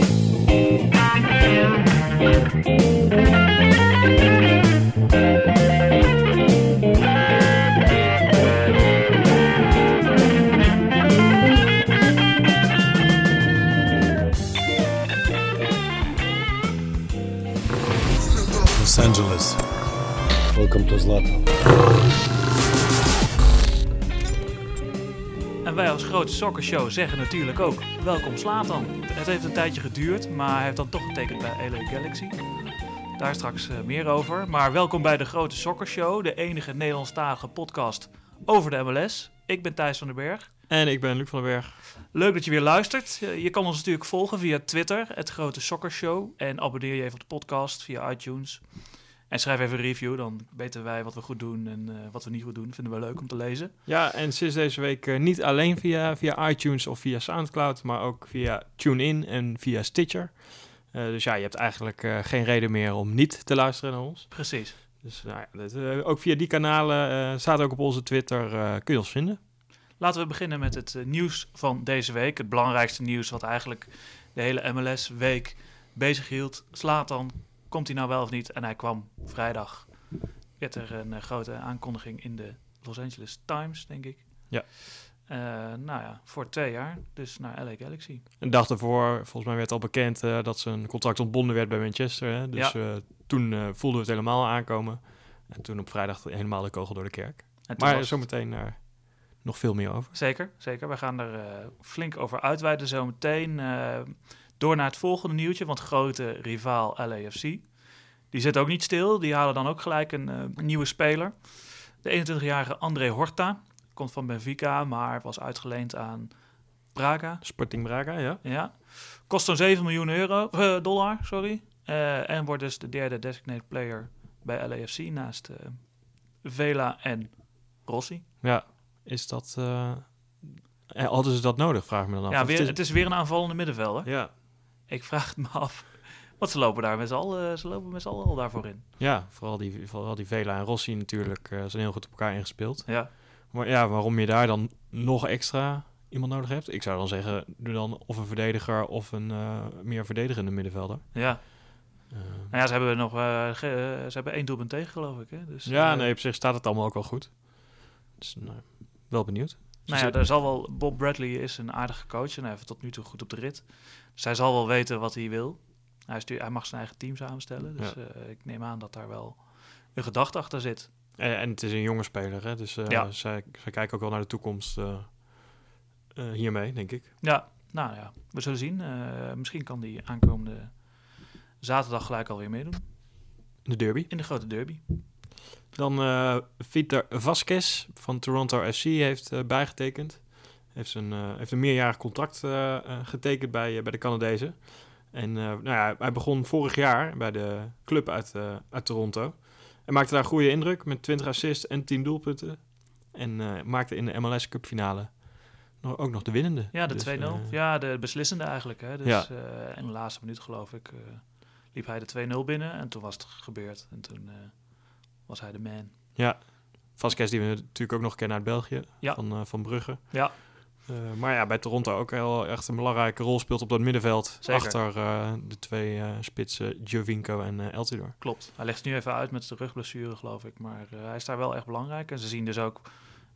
Los grote soccershow zeggen natuurlijk ook welkom Slatan. Het heeft een tijdje geduurd, maar hij heeft dan toch getekend bij LA Galaxy. Daar straks eh, meer over. Maar welkom bij de grote soccershow, de enige Nederlandstalige podcast over de MLS. Ik ben Thijs van den Berg. En ik ben Luc van den Berg. Leuk dat je weer luistert. Je kan ons natuurlijk volgen via Twitter, het Grote Soccershow. En abonneer je even op de podcast via iTunes. En schrijf even een review, dan weten wij wat we goed doen en eh, wat we niet goed doen. Vinden we leuk om te lezen. Ja, en sinds deze week eh, niet alleen via, via iTunes of via Soundcloud, maar ook via TuneIn en via Stitcher. Eh, dus ja, je hebt eigenlijk geen reden meer om niet te luisteren naar ons. Precies. Dus nou ja, dat, ook via die kanalen, staat ook op onze Twitter, kun je ons vinden. Laten we beginnen met het nieuws van deze week. Het belangrijkste nieuws wat eigenlijk de hele MLS-week bezig hield. Slatan, komt hij nou wel of niet? En hij kwam vrijdag. Werd er een eh, grote aankondiging in de Los Angeles Times, denk ik. Ja. Eh, nou ja, voor twee jaar. Dus naar LA Galaxy. Een dag ervoor, volgens mij werd al bekend eh, dat zijn contract ontbonden werd bij Manchester. Hè? Dus Ja. toen voelden we het helemaal aankomen. En toen op vrijdag helemaal de kogel door de kerk. Maar zometeen eh, nog veel meer over. Zeker, zeker. We gaan er flink over uitweiden zometeen. Door naar het volgende nieuwtje, want grote rivaal LAFC. Die zit ook niet stil. Die halen dan ook gelijk een, eh, nieuwe speler. De 21-jarige André Horta. Komt van Benfica, maar was uitgeleend aan Braga. Sporting Braga, ja. Ja. Kost dan 7 miljoen euro, eh, dollar, sorry. Eh, en wordt dus de derde designated player bij LAFC naast Vela en Rossi. Ja, is dat... hadden ze dat nodig, vraag ik me dan af. Ja, weer, het het is weer een aanvallende middenvelder. Ja, Ik vraag het me af. Want ze lopen daar met z'n allen, ze lopen met z'n allen al daarvoor in. ja vooral, die, vooral die Vela en Rossi natuurlijk eh, zijn heel goed op elkaar ingespeeld. Ja, Maar ja, waarom je daar dan nog extra iemand nodig hebt? Ik zou dan zeggen, doe dan of een verdediger of een eh, meer verdedigende middenvelder. ja. Eh, Nou ja, ze hebben nog eh, eh, ze hebben één doelpunt tegen, geloof ik. Hè? Dus, ja, eh, nee, op zich staat het allemaal ook wel goed. Dus nou, wel benieuwd. Nou ja, er zal wel, Bob Bradley is een aardige coach en hij heeft tot nu toe goed op de rit. Hij zal wel weten wat hij wil. Hij, stuurt, hij mag zijn eigen team samenstellen. Dus Ja. eh, ik neem aan dat daar wel een gedachte achter zit. En, en het is een jonge speler, hè? dus eh, Ja. zij, zij kijken ook wel naar de toekomst eh, hiermee, denk ik. Ja, nou ja, we zullen zien. Misschien kan die aankomende zaterdag gelijk alweer meedoen De derby. in de grote derby. Dan Vitor Vasquez van Toronto FC heeft bijgetekend. Heeft een, eh, heeft een meerjarig contract eh, eh, getekend bij, bij de Canadezen. En nou ja, hij begon vorig jaar bij de club uit, uit Toronto. En maakte daar goede indruk met 20 assists en 10 doelpunten. En maakte in de MLS Cup finale nog, ook nog de winnende. Ja, de Dus, 2-0. eh, ja, de beslissende eigenlijk. Hè. Dus Ja. in de laatste minuut, geloof ik, liep hij de 2-0 binnen. En toen was het gebeurd. En toen was hij de man. Ja, Vasquez die we natuurlijk ook nog kennen uit België, Ja. van, van Brugge. Ja. Eh, maar ja, bij Toronto ook heel echt een belangrijke rol speelt op dat middenveld. Zeker. Achter eh, de twee eh, spitsen Jovinko en eh Eltidoor. Klopt. Hij legt nu even uit met de rugblessure, geloof ik. Maar hij is daar wel echt belangrijk. En ze zien dus ook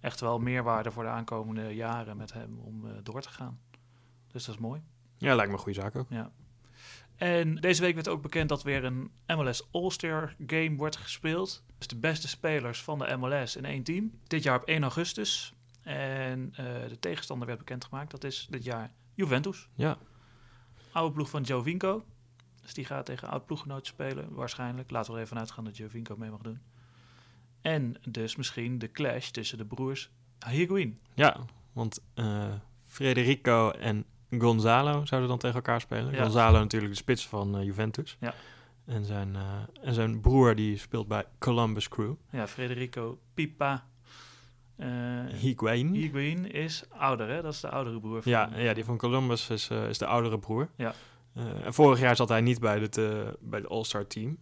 echt wel meerwaarde voor de aankomende jaren met hem om door te gaan. Dus dat is mooi. Ja, lijkt me een goede zaak ook. Ja. En deze week werd ook bekend dat weer een MLS All-Star Game wordt gespeeld. Dus de beste spelers van de MLS in één team. Dit jaar op 1 augustus. En eh, de tegenstander werd bekendgemaakt. Dat is dit jaar Juventus. Ja, Oude ploeg van Jovinko. Dus die gaat tegen oud ploeggenoot spelen, waarschijnlijk. Laten we er even uitgaan dat Jovinko mee mag doen. En dus misschien de clash tussen de broers Higuain. ja want eh, Federico en Gonzalo zouden dan tegen elkaar spelen. Ja. Gonzalo natuurlijk de spits van eh, Juventus. Ja. En zijn, en zijn broer die speelt bij Columbus Crew. Ja, Federico Pipa. Eh Higuain. Higuain is ouder, hè? Dat is de oudere broer van... Ja, ja, die van Columbus is, eh, is de oudere broer. Ja. Eh, en vorig jaar zat hij niet bij het, bij het All-Star team.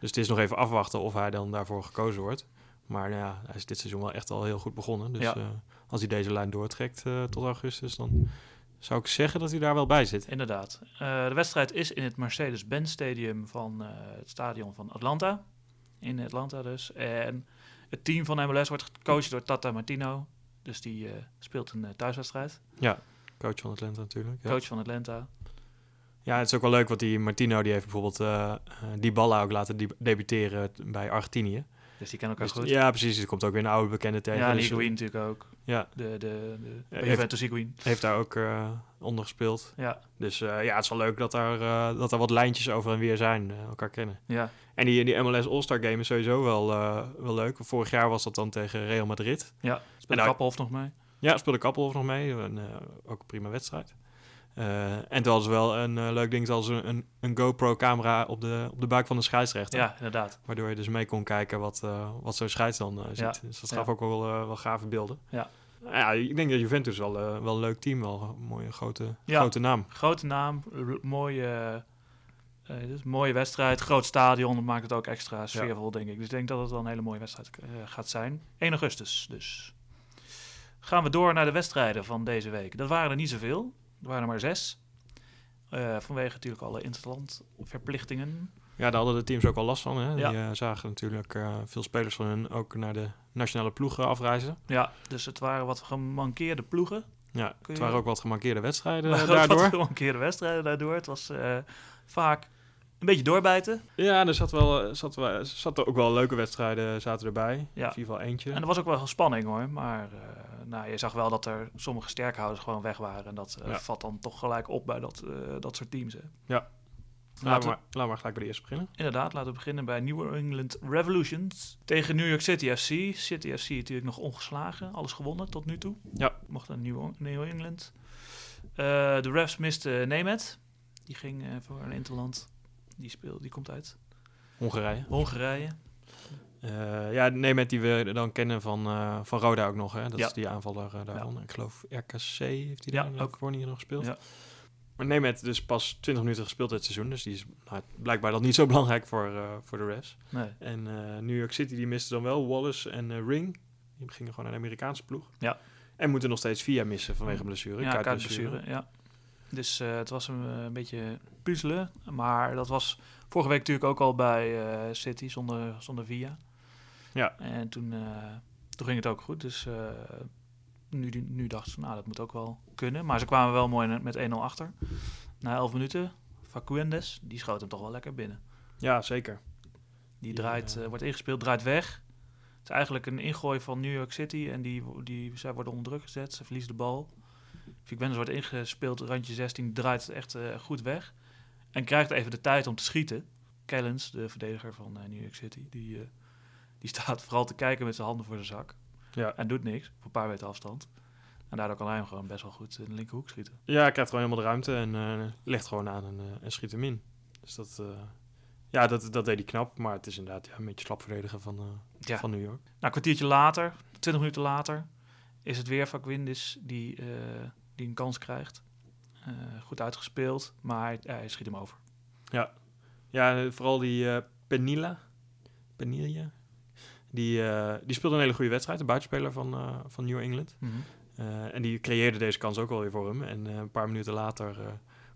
Dus het is nog even afwachten of hij dan daarvoor gekozen wordt. Maar nou ja, hij is dit seizoen wel echt al heel goed begonnen. Dus Ja. als hij deze lijn doortrekt tot augustus, dan zou ik zeggen dat hij daar wel bij zit. Inderdaad. De wedstrijd is in het Mercedes-Benz Stadium van het stadion van Atlanta. In Atlanta dus. En het team van MLS wordt gecoacht door Tata Martino. Dus die eh, speelt een eh, thuiswedstrijd. Coach van Atlanta natuurlijk. Ja. Coach van Atlanta. ja, het is ook wel leuk, want die Martino die heeft bijvoorbeeld eh die ballen ook laten deb- debuteren bij Argentinië. Dus die kennen elkaar Dus- goed. ja, precies. Er komt ook weer een oude bekende tegen. Ja, Dus, Higuain natuurlijk ook. Ja, De, de, de, Ja, Juventus Higuain. heeft daar ook eh, onder gespeeld. Ja, Dus ja, het is wel leuk dat er, eh, dat er wat lijntjes over en weer zijn, elkaar kennen. ja. En die, die MLS All-Star Game is sowieso wel, eh, wel leuk. Vorig jaar was dat dan tegen Real Madrid. ja. Speelt nou- Kappelhof nog mee. Ja, speelde Kappelhof nog mee. En, eh, ook een prima wedstrijd. Eh, en toen ze wel een leuk ding, zoals een, een, GoPro-camera op de, op de buik van de scheidsrechter. Ja, inderdaad. Waardoor je dus mee kon kijken wat, wat zo'n scheids dan ziet. Ja. Dus dat Ja. gaf ook wel, wel gave beelden. Ja. Ja, ik denk dat Juventus wel, wel een leuk team, wel een mooie grote, Ja. grote naam. Grote naam, mooie, eh, dus mooie wedstrijd, groot stadion, dat maakt het ook extra sfeervol, denk ik. Dus ik denk dat het wel een hele mooie wedstrijd eh, gaat zijn. 1 augustus dus. Gaan we door naar de wedstrijden van deze week. Dat waren er niet zoveel, er waren er maar zes. Eh, vanwege natuurlijk alle interlandverplichtingen. Ja, daar hadden de teams ook al last van. Hè? Ja. Die eh, zagen natuurlijk veel spelers van hun ook naar de nationale ploeg eh, afreizen. Ja, dus het waren wat gemankeerde ploegen. Ja, het waren ook wat gemarkeerde wedstrijden Maar ook wat daardoor. gemankeerde wedstrijden daardoor. Het was vaak een beetje doorbijten. Ja, er zat, wel, eh, zat, wel, zat ook wel leuke wedstrijden zaten erbij. Ja. In ieder geval eentje. En er was ook wel spanning hoor. Maar eh, nou, je zag wel dat er sommige sterkhouders gewoon weg waren. En dat eh, Ja. vat dan toch gelijk op bij dat, eh, dat soort teams. Hè. Laten Laten we maar, laten we maar gelijk bij de eerste beginnen. Inderdaad, laten we beginnen bij New England Revolutions. Tegen New York City FC. City FC natuurlijk nog ongeslagen. Alles gewonnen tot nu toe. Ja. Mocht naar New, New England. Eh, de refs misten Nemet. Die ging eh, voor een interland. Die, speelt, die komt uit Hongarije. Hongarije. Eh, ja, nee, met die we dan kennen van, eh, van Roda ook nog. Hè? Dat Ja. is die aanvaller eh, daarvan. Ik geloof RKC heeft hij Ja, daar ook. ook voor niet nog gespeeld. Ja. Maar Nemet dus pas 20 minuten gespeeld dit seizoen. Dus die is nou, blijkbaar dan niet zo belangrijk voor, eh, voor de refs. Nee. En eh, New York City die miste dan wel Wallace en eh, Ring. Die gingen gewoon naar de Amerikaanse ploeg. Ja. En moeten nog steeds via missen vanwege blessure. Ja, kuitblessure, ja. Dus eh, het was een, eh, een beetje puzzelen. Maar dat was vorige week natuurlijk ook al bij eh, City zonder, zonder Via. Ja. En toen, eh, toen ging het ook goed. Dus eh, nu, nu dachten ze, nou, dat moet ook wel kunnen. Maar ze kwamen wel mooi met 1-0 achter. Na 11 minuten, Facuendes, die schoot hem toch wel lekker binnen. Ja, zeker. Die Ja. draait, eh, wordt ingespeeld, draait weg. Het is eigenlijk een ingooi van New York City. En die, die, zij worden onder druk gezet. Ze verliezen de bal. Vic Wenders wordt ingespeeld, randje 16, draait echt eh, goed weg. En krijgt even de tijd om te schieten. Kellens, de verdediger van eh, New York City, die, eh, die staat vooral te kijken met zijn handen voor zijn zak. Ja. En doet niks, op een paar meter afstand. En daardoor kan hij hem gewoon best wel goed in de linkerhoek schieten. Ja, hij krijgt gewoon helemaal de ruimte en legt gewoon aan en, en schiet hem in. Dus dat, ja, dat, dat deed hij knap. Maar het is inderdaad ja, een beetje slap verdedigen van, Ja. van New York. Nou, een kwartiertje later, 20 minuten later, is het weer Fakwindis die, die een kans krijgt. Eh, goed uitgespeeld, maar hij, hij schiet hem over. Ja, eh, vooral die eh Penilla. Penilla. Die, eh, die speelde een hele goede wedstrijd. De buitenspeler van, eh, van New England. Eh, en die creëerde deze kans ook wel weer voor hem. En eh, een paar minuten later eh,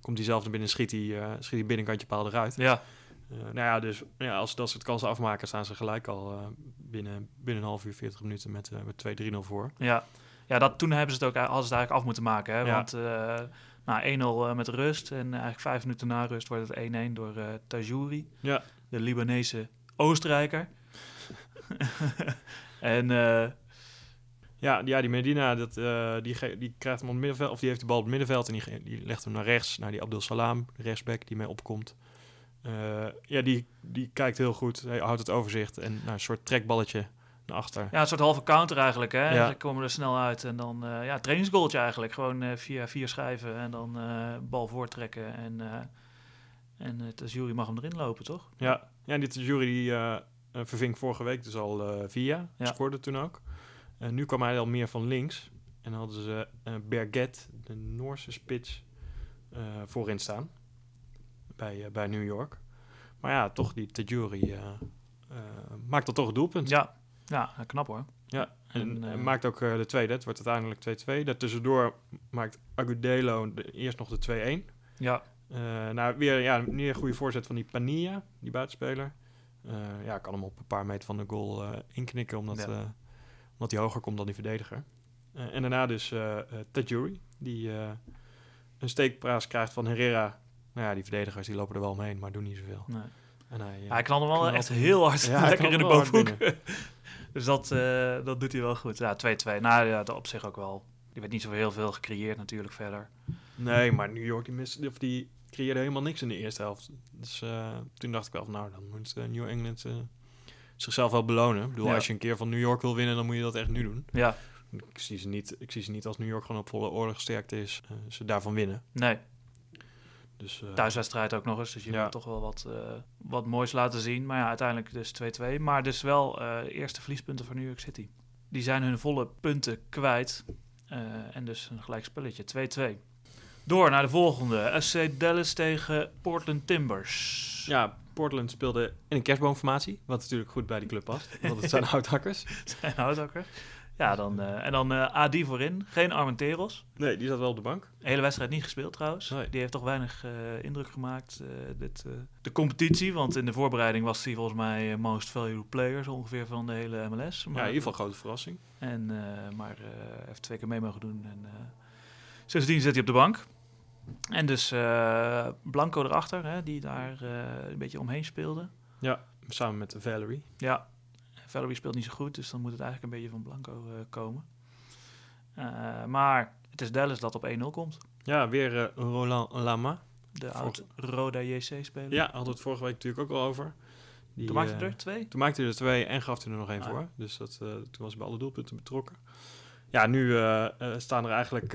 komt hij zelf naar binnen en schiet hij, eh, schiet hij binnenkantje paal eruit. Ja, Eh, nou ja, dus ja, als ze dat soort kansen afmaken, staan ze gelijk al eh, binnen, binnen een half uur, 40 minuten met, eh, met 2-3-0 voor. ja. Ja dat, toen hebben ze het ook hadden ze het eigenlijk af moeten maken. Hè? Ja. Want eh nou, 1-0 eh, met rust en eigenlijk vijf minuten na rust wordt het 1-1 door eh Tajouri, Ja. de Libanese Oostenrijker. en eh, Ja, ja die Medina, dat, eh, die, die krijgt hem op het middenveld, of die heeft de bal op het middenveld en die, die legt hem naar rechts, naar die Abdel Salam, de rechtsback die mee opkomt. Eh, ja, die, die kijkt heel goed, hij houdt het overzicht en nou, een soort trekballetje naar achter. ja, een soort halve counter eigenlijk. Hè? Ja. Ze komen er snel uit en dan ja, ja, trainingsgoaltje eigenlijk. Gewoon eh, via vier schijven en dan eh, bal voortrekken. En, en uh, Tajouri mag hem erin lopen, toch? Ja, ja en die jury die verving vorige week dus al via, Ja. scoorde toen ook. En nu kwam hij al meer van links en hadden ze Berget, de Noorse spits, voorin staan bij, bij New York. Maar ja, toch die Tajuri eh, maakt dan toch het doelpunt. Ja, Ja, knap hoor. Ja, en, eh, maakt ook eh, de tweede. Het wordt uiteindelijk 2-2. Daartussendoor maakt Agudelo de, eerst nog de 2-1. Ja, Eh, nou, weer, ja, weer een goede voorzet van die Panilla, die buitenspeler. Eh ja, kan hem op een paar meter van de goal eh, inknikken, omdat, Ja. eh, omdat hij hoger komt dan die verdediger. Eh, en daarna dus eh eh, Tajuri, die eh, een steekpraas krijgt van Herrera. Nou ja, die verdedigers die lopen er wel omheen, maar doen niet zoveel. nee. En hij, eh, hij knalde hem wel echt heel hard Ja, lekker in de bovenhoek. dus dat, eh, dat doet hij wel goed. Ja, 2-2. Nou ja, dat op zich ook wel. Die werd niet zo heel veel gecreëerd natuurlijk verder. Nee, maar New York die, miste, of die creëerde helemaal niks in de eerste helft. Dus eh, toen dacht ik wel van, nou, dan moet New England zichzelf wel belonen. Ik bedoel, Ja. als je een keer van New York wil winnen, dan moet je dat echt nu doen. Ja, Ik zie ze niet, ik zie ze niet als New York gewoon op volle orde gesterkt is, ze daarvan winnen. nee. Dus, eh, Thuiswedstrijd ook nog eens. Dus je Ja. moet toch wel wat, eh, wat moois laten zien. Maar ja, uiteindelijk dus 2-2. Maar dus wel eh, eerste verliespunten voor New York City. Die zijn hun volle punten kwijt. En dus een gelijk spelletje. 2-2. Door naar de volgende. SC Dallas tegen Portland Timbers. ja, Portland speelde in een kerstboomformatie, wat natuurlijk goed bij die club past, want het zijn houthakkers. Zijn houthakker. Ja, dan, eh, en dan eh AD voorin. Geen Armenteros. Nee, die zat wel op de bank. De hele wedstrijd niet gespeeld trouwens. Nee. Die heeft toch weinig eh, indruk gemaakt, dit, de competitie. Want in de voorbereiding was hij volgens mij most valuable player zo ongeveer van de hele MLS. Ja, in ieder geval grote verrassing. En, maar heeft twee keer mee mogen doen. En, sindsdien zit hij op de bank. En dus Blanco erachter, hè, die daar een beetje omheen speelde. Ja, samen met Valerie. Ja, Valerie speelt niet zo goed, dus dan moet het eigenlijk een beetje van Blanco eh, komen. Eh, maar het is Dallas dat op 1-0 komt. Ja, weer eh, Roland Lama. De Voor- oud Roda JC-speler. Ja, hadden we het vorige week natuurlijk ook al over. Die, Toen maakte hij er twee. Toen maakte hij er twee en gaf hij er nog één Ah. voor. Dus dat, toen was hij bij alle doelpunten betrokken. Ja, nu staan er eigenlijk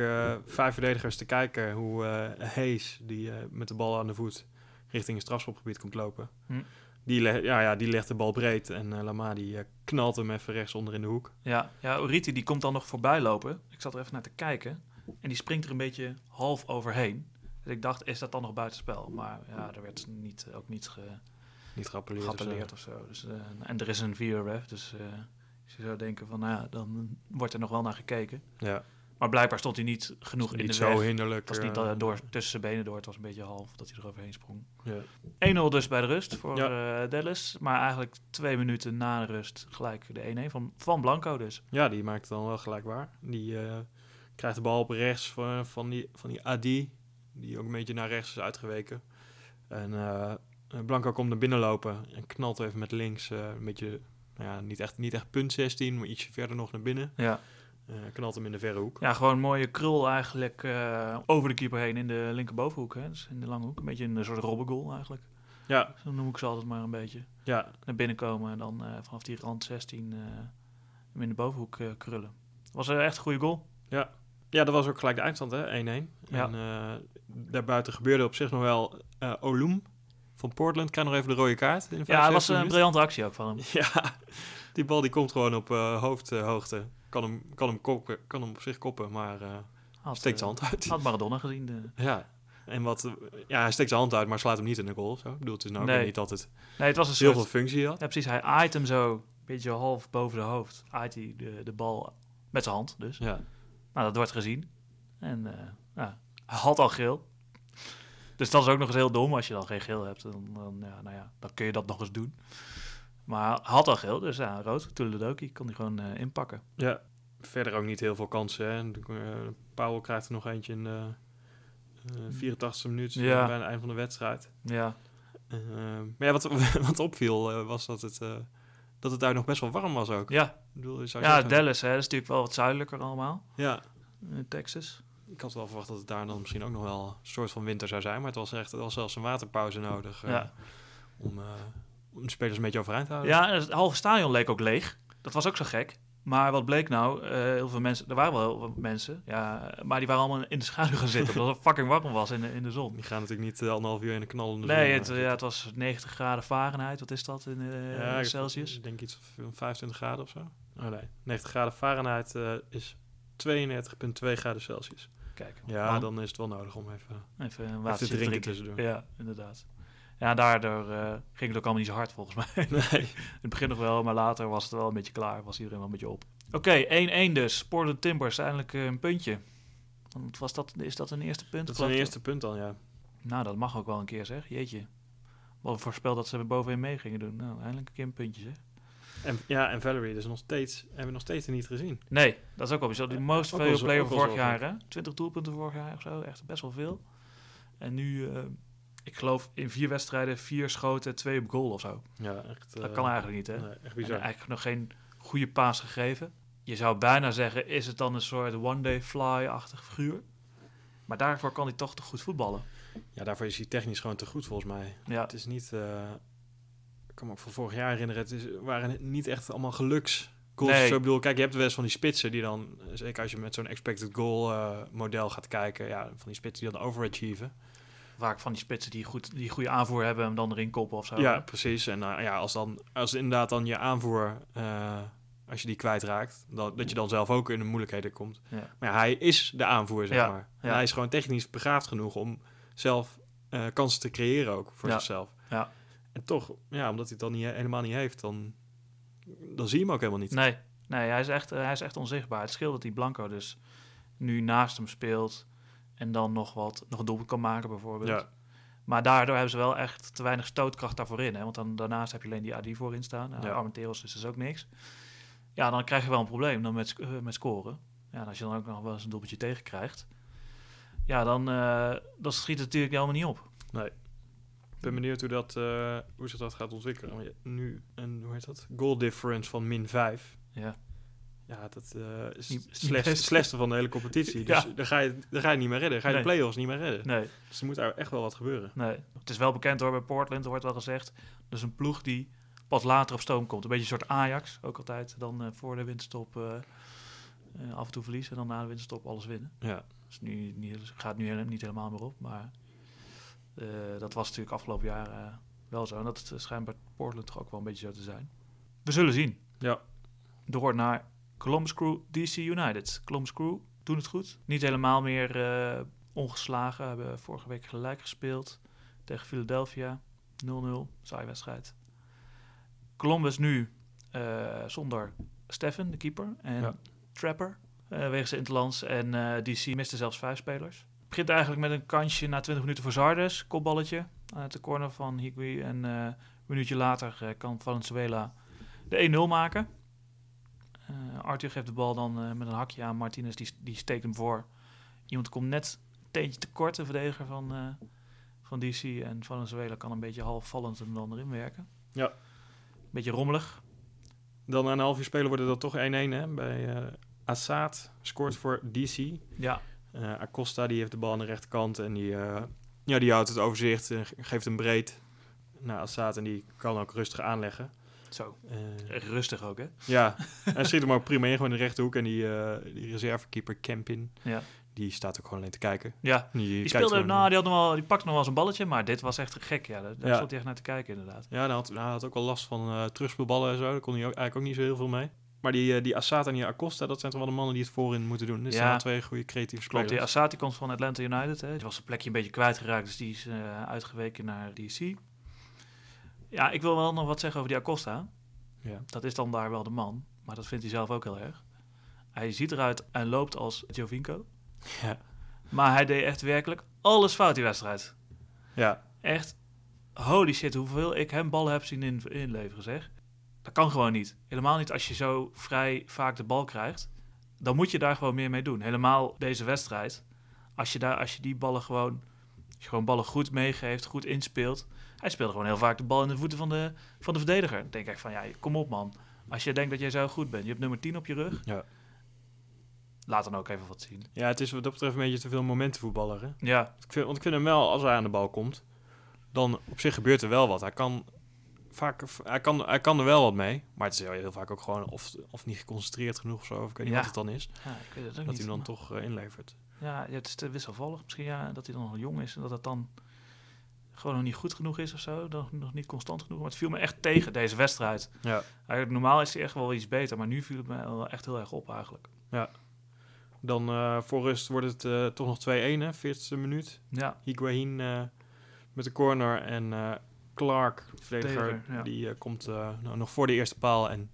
vijf verdedigers te kijken hoe Hayes, die met de bal aan de voet richting het strafschopgebied komt lopen. Hm. Die, le- ja, ja, die legt de bal breed en eh, Lama die eh, knalt hem even rechts onder in de hoek. Ja, ja Oriti die komt dan nog voorbij lopen. Ik zat er even naar te kijken. En die springt er een beetje half overheen. Dus ik dacht, is dat dan nog buitenspel? Maar ja, er werd niet, ook niet ge, Niet geappelleerd. of zo. Dus, eh, en er is een VRF, dus je zou denken van, nou ja, dan wordt er nog wel naar gekeken. Ja, Maar blijkbaar stond hij niet genoeg in de zo weg. hinderlijk. Het was niet eh, door, tussen zijn benen door, het was een beetje half dat hij er overheen sprong. ja. 1-0 dus bij de rust voor eh, Dallas. Maar eigenlijk twee minuten na de rust gelijk de 1-1 van, van Blanco dus. Ja, die maakt het dan wel gelijk waar. Die eh, krijgt de bal op rechts van, van, die, van die Adi, die ook een beetje naar rechts is uitgeweken. En Blanco komt naar binnen lopen en knalt even met links een beetje, nou ja, niet echt, niet echt punt 16, maar ietsje verder nog naar binnen. Ja, Eh, knalt hem in de verre hoek. ja gewoon een mooie krul eigenlijk eh, over de keeper heen in de linkerbovenhoek. Hè? Dus in de lange hoek. Een beetje een soort robbengoal eigenlijk. Ja, Zo noem ik ze altijd maar een beetje. ja, Naar binnen komen en dan eh, vanaf die rand 16 eh, hem in de bovenhoek krullen. Was er echt een goede goal. ja. Ja, dat was ook gelijk de eindstand, hè? 1-1. Ja. En daarbuiten gebeurde op zich nog wel Olum van Portland. Krijgt nog even de rode kaart. In de Ja, het was 65e een briljante actie ook van hem. Ja, die bal die komt gewoon op hoofdhoogte. Kan hem, kan, hem koppen, kan hem op zich koppen, maar Had, steekt zijn eh, hand uit. Had Maradona gezien. De... Ja, en wat, ja, hij steekt zijn hand uit, maar slaat hem niet in de goal. Zo. Ik bedoel, het is nou Nee. niet dat het Nee, het was een heel soort... veel functie had. Ja, precies. Hij aait hem zo een beetje half boven de hoofd. Aait hij de, de bal met zijn hand dus. Ja, Nou, dat wordt gezien. En eh, ja, hij had al geel. Dus dat is ook nog eens heel dom. Als je dan geen geel hebt, dan, dan, ja, nou ja, dan kun je dat nog eens doen. Maar had al geel, dus ja, rood. Tuledoki kon hij gewoon eh, inpakken. ja. verder ook niet heel veel kansen. Hè. Eh, Powell krijgt er nog eentje in de eh 84e minuut, Ja. bij het eind van de wedstrijd. Ja, maar ja, wat, wat opviel was dat het, dat het daar nog best wel warm was ook. ja. Ik bedoel, je zou ja zeggen- Dallas, hè, dat is natuurlijk wel wat zuidelijker allemaal. Ja, In Texas. Ik had wel verwacht dat het daar dan misschien ook nog wel een soort van winter zou zijn. Maar het was echt er was zelfs een waterpauze nodig Ja. om de spelers een beetje overeind te houden. Ja, het halve stadion leek ook leeg. Dat was ook zo gek. Maar wat bleek nou? Eh, heel veel mensen, er waren wel heel veel mensen, ja, maar die waren allemaal in de schaduw gaan zitten. omdat het fucking warm was in de, in de zon. Die gaan natuurlijk niet eh, anderhalf uur in de knallende Nee, het, eh, ja, het was 90 graden Fahrenheit. Wat is dat in Ja, Celsius? Ik denk iets van 25 graden of zo. Oh nee, 90 graden Fahrenheit is 32,2 graden Celsius. Kijk, Ja, dan is het wel nodig om even, even een watertje te drinken tussendoor. Ja, inderdaad. Ja, daardoor eh, ging het ook allemaal niet zo hard volgens mij. Nee. In het begin nog wel, maar later was het wel een beetje klaar. Was iedereen wel een beetje op. Oké, 1-1 dus. Portland Timbers, eindelijk eh, een puntje. Want Was dat, is dat een eerste punt? Dat is een eerste punt dan, ja. Nou, dat mag ook wel een keer zeg. Jeetje. Wat voorspel dat ze bovenin mee gingen doen. Nou, eindelijk een keer een puntje zeg. En, ja, en Valerie, dus nog steeds, hebben we nog steeds niet gezien. Nee, dat is ook wel bijzonder. De Ja, most wel zo- player wel vorig jaar, hè? 20 doelpunten vorig jaar of zo. Echt best wel veel. En nu, eh, ik geloof in vier wedstrijden, vier schoten, twee op goal of zo. Ja, echt. Dat eh, kan eigenlijk niet, hè? nee, echt En bizar. eigenlijk nog geen goede paas gegeven. Je zou bijna zeggen, is het dan een soort one-day fly-achtig figuur? Maar daarvoor kan hij toch te goed voetballen. Ja, daarvoor is hij technisch gewoon te goed volgens mij. Ja, Het is niet. eh, ik kan me ook van vorig jaar herinneren. Het is, waren niet echt allemaal geluks. Goals. Nee. Zo ik bedoel, kijk, je hebt wel eens van die spitsen die dan, zeker als je met zo'n expected goal eh, model gaat kijken, ja, van die spitsen die dan overachieven. Vaak van die spitsen die, goed, die goede aanvoer hebben en hem dan erin koppen of zo. Ja, precies. En eh, ja, als dan, als inderdaad dan je aanvoer, eh, als je die kwijtraakt, dan, dat je dan zelf ook in de moeilijkheden komt. Ja. Maar ja, hij is de aanvoer, zeg maar. En hij is gewoon technisch begaafd genoeg om zelf eh, kansen te creëren ook voor zichzelf. ja. En toch, ja, omdat hij het dan niet, helemaal niet heeft, dan, dan zie je hem ook helemaal niet. Nee, nee hij, is echt, hij is echt onzichtbaar. Het scheelt dat die Blanco dus nu naast hem speelt en dan nog, wat, nog een doelpunt kan maken bijvoorbeeld. Ja, Maar daardoor hebben ze wel echt te weinig stootkracht daarvoor in. Hè? Want dan, daarnaast heb je alleen die AD voorin staan. Nou, Ja. Armenteros is dus ook niks. Ja, dan krijg je wel een probleem dan met, eh, met scoren. Ja, en als je dan ook nog wel eens een doelpuntje tegen krijgt. Ja, dan, eh, dan schiet het natuurlijk helemaal niet op. ik ben benieuwd hoe, dat, eh, hoe zich dat gaat ontwikkelen. Nu een, hoe heet dat? Goal difference van min 5. Ja. Ja, dat eh, is Niet- het slechtste, van de hele competitie. Dus Ja. daar, ga je, daar ga je niet meer redden. Ga je de play-offs niet meer redden. Nee, Dus er moet daar echt wel wat gebeuren. nee. Het is wel bekend hoor, bij Portland er wordt wel gezegd. Dus een ploeg die pas later op stoom komt. Een beetje een soort Ajax, ook altijd. Dan eh, voor de winterstop eh, af en toe verliezen. En dan na de winterstop alles winnen. Ja, Dus nu, niet, gaat nu niet helemaal meer op. Maar dat was natuurlijk afgelopen jaar wel zo. En dat is schijnt bij Portland toch ook wel een beetje zo te zijn. We zullen zien. ja. Door naar Columbus Crew DC United. Columbus Crew doen het goed. Niet helemaal meer eh, ongeslagen. Hebben vorige week gelijk gespeeld tegen Philadelphia. 0-0. Saai wedstrijd. Columbus nu eh, zonder Steffen, de keeper. En Ja. Trapper, eh wegens de Interlands. En DC miste zelfs vijf spelers. begint eigenlijk met een kansje na 20 minuten voor Zardes. Kopballetje uit de corner van Higui. En een minuutje later kan Valenzuela de 1-0 maken. Eh Arthur geeft de bal dan eh, met een hakje aan. Martinez die, die steekt hem voor. Iemand komt net een teentje tekort, de verdediger van, eh, van DC. En Valenzuela kan een beetje halfvallend hem dan erin werken. Ja. Beetje rommelig. Dan na een half uur spelen worden dat toch 1-1 hè, bij eh Assad. Scoort voor DC. Ja, Acosta die heeft de bal aan de rechterkant en die, ja, die houdt het overzicht en ge- geeft hem breed naar Assad en die kan ook rustig aanleggen. Zo. Echt rustig ook, hè? ja, hij schiet hem ook prima in, gewoon in de rechterhoek. En die, eh, die reservekeeper Kempin, Ja, die staat ook gewoon alleen te kijken. ja. Die, Die, speelde, nou, die, had nog wel, die pakte nog wel eens een balletje, maar dit was echt gek. Ja, daar, daar Ja. stond hij echt naar te kijken, inderdaad. Ja, hij had, hij had ook wel last van eh terugspeelballen en zo. Daar kon hij ook, eigenlijk ook niet zo heel veel mee. Maar die, die Assad en die Acosta, dat zijn toch wel de mannen die het voorin moeten doen. Dit Ja. zijn twee goede creatieve Klopt, die spelers. Assati komt van Atlanta United. Hè. Die was zijn plekje een beetje kwijtgeraakt, dus die is uitgeweken naar DC. Ja, ik wil wel nog wat zeggen over die Acosta. Ja. Dat is dan daar wel de man, maar dat vindt hij zelf ook heel erg. Hij ziet eruit en loopt als Jovinko. Ja. Maar hij deed echt werkelijk alles fout die wedstrijd. ja, Echt, holy shit, hoeveel ik hem ballen heb zien in, inleveren, zeg. Dat kan gewoon niet. Helemaal niet als je zo vrij vaak de bal krijgt. Dan moet je daar gewoon meer mee doen. Helemaal deze wedstrijd. Als je, daar, als je die ballen gewoon, als je gewoon ballen goed meegeeft, goed inspeelt. Hij speelde gewoon heel vaak de bal in de voeten van de, van de verdediger. Dan denk ik van, ja, kom op man. Als je denkt dat jij zo goed bent, je hebt nummer 10 op je rug. Ja. Laat dan ook even wat zien. ja, het is wat dat betreft een beetje te veel momentenvoetballer. Hè? Ja, Ik vind, want ik vind hem wel, als hij aan de bal komt, dan op zich gebeurt er wel wat. Hij kan, vaak, hij kan, hij kan er wel wat mee, maar het is heel, heel vaak ook gewoon of, of niet geconcentreerd genoeg of zo. Of ik weet niet Ja. wat het dan is, ja ik weet het ook dat niet. hij hem dan maar- toch eh, inlevert. Ja, ja, het is te wisselvallig. Misschien ja, dat hij dan nog jong is en dat het dan gewoon nog niet goed genoeg is of zo. Nog, nog niet constant genoeg. Maar het viel me echt tegen deze wedstrijd. Ja. Eigenlijk, normaal is hij echt wel iets beter, maar nu viel het me wel echt heel erg op eigenlijk. Dan eh, voor rust wordt het eh, toch nog 2-1, hè, 40e minuut. Ja, Higuain eh, met de corner. En Clark, verdediger, ja. die komt nou, nog voor de eerste paal. En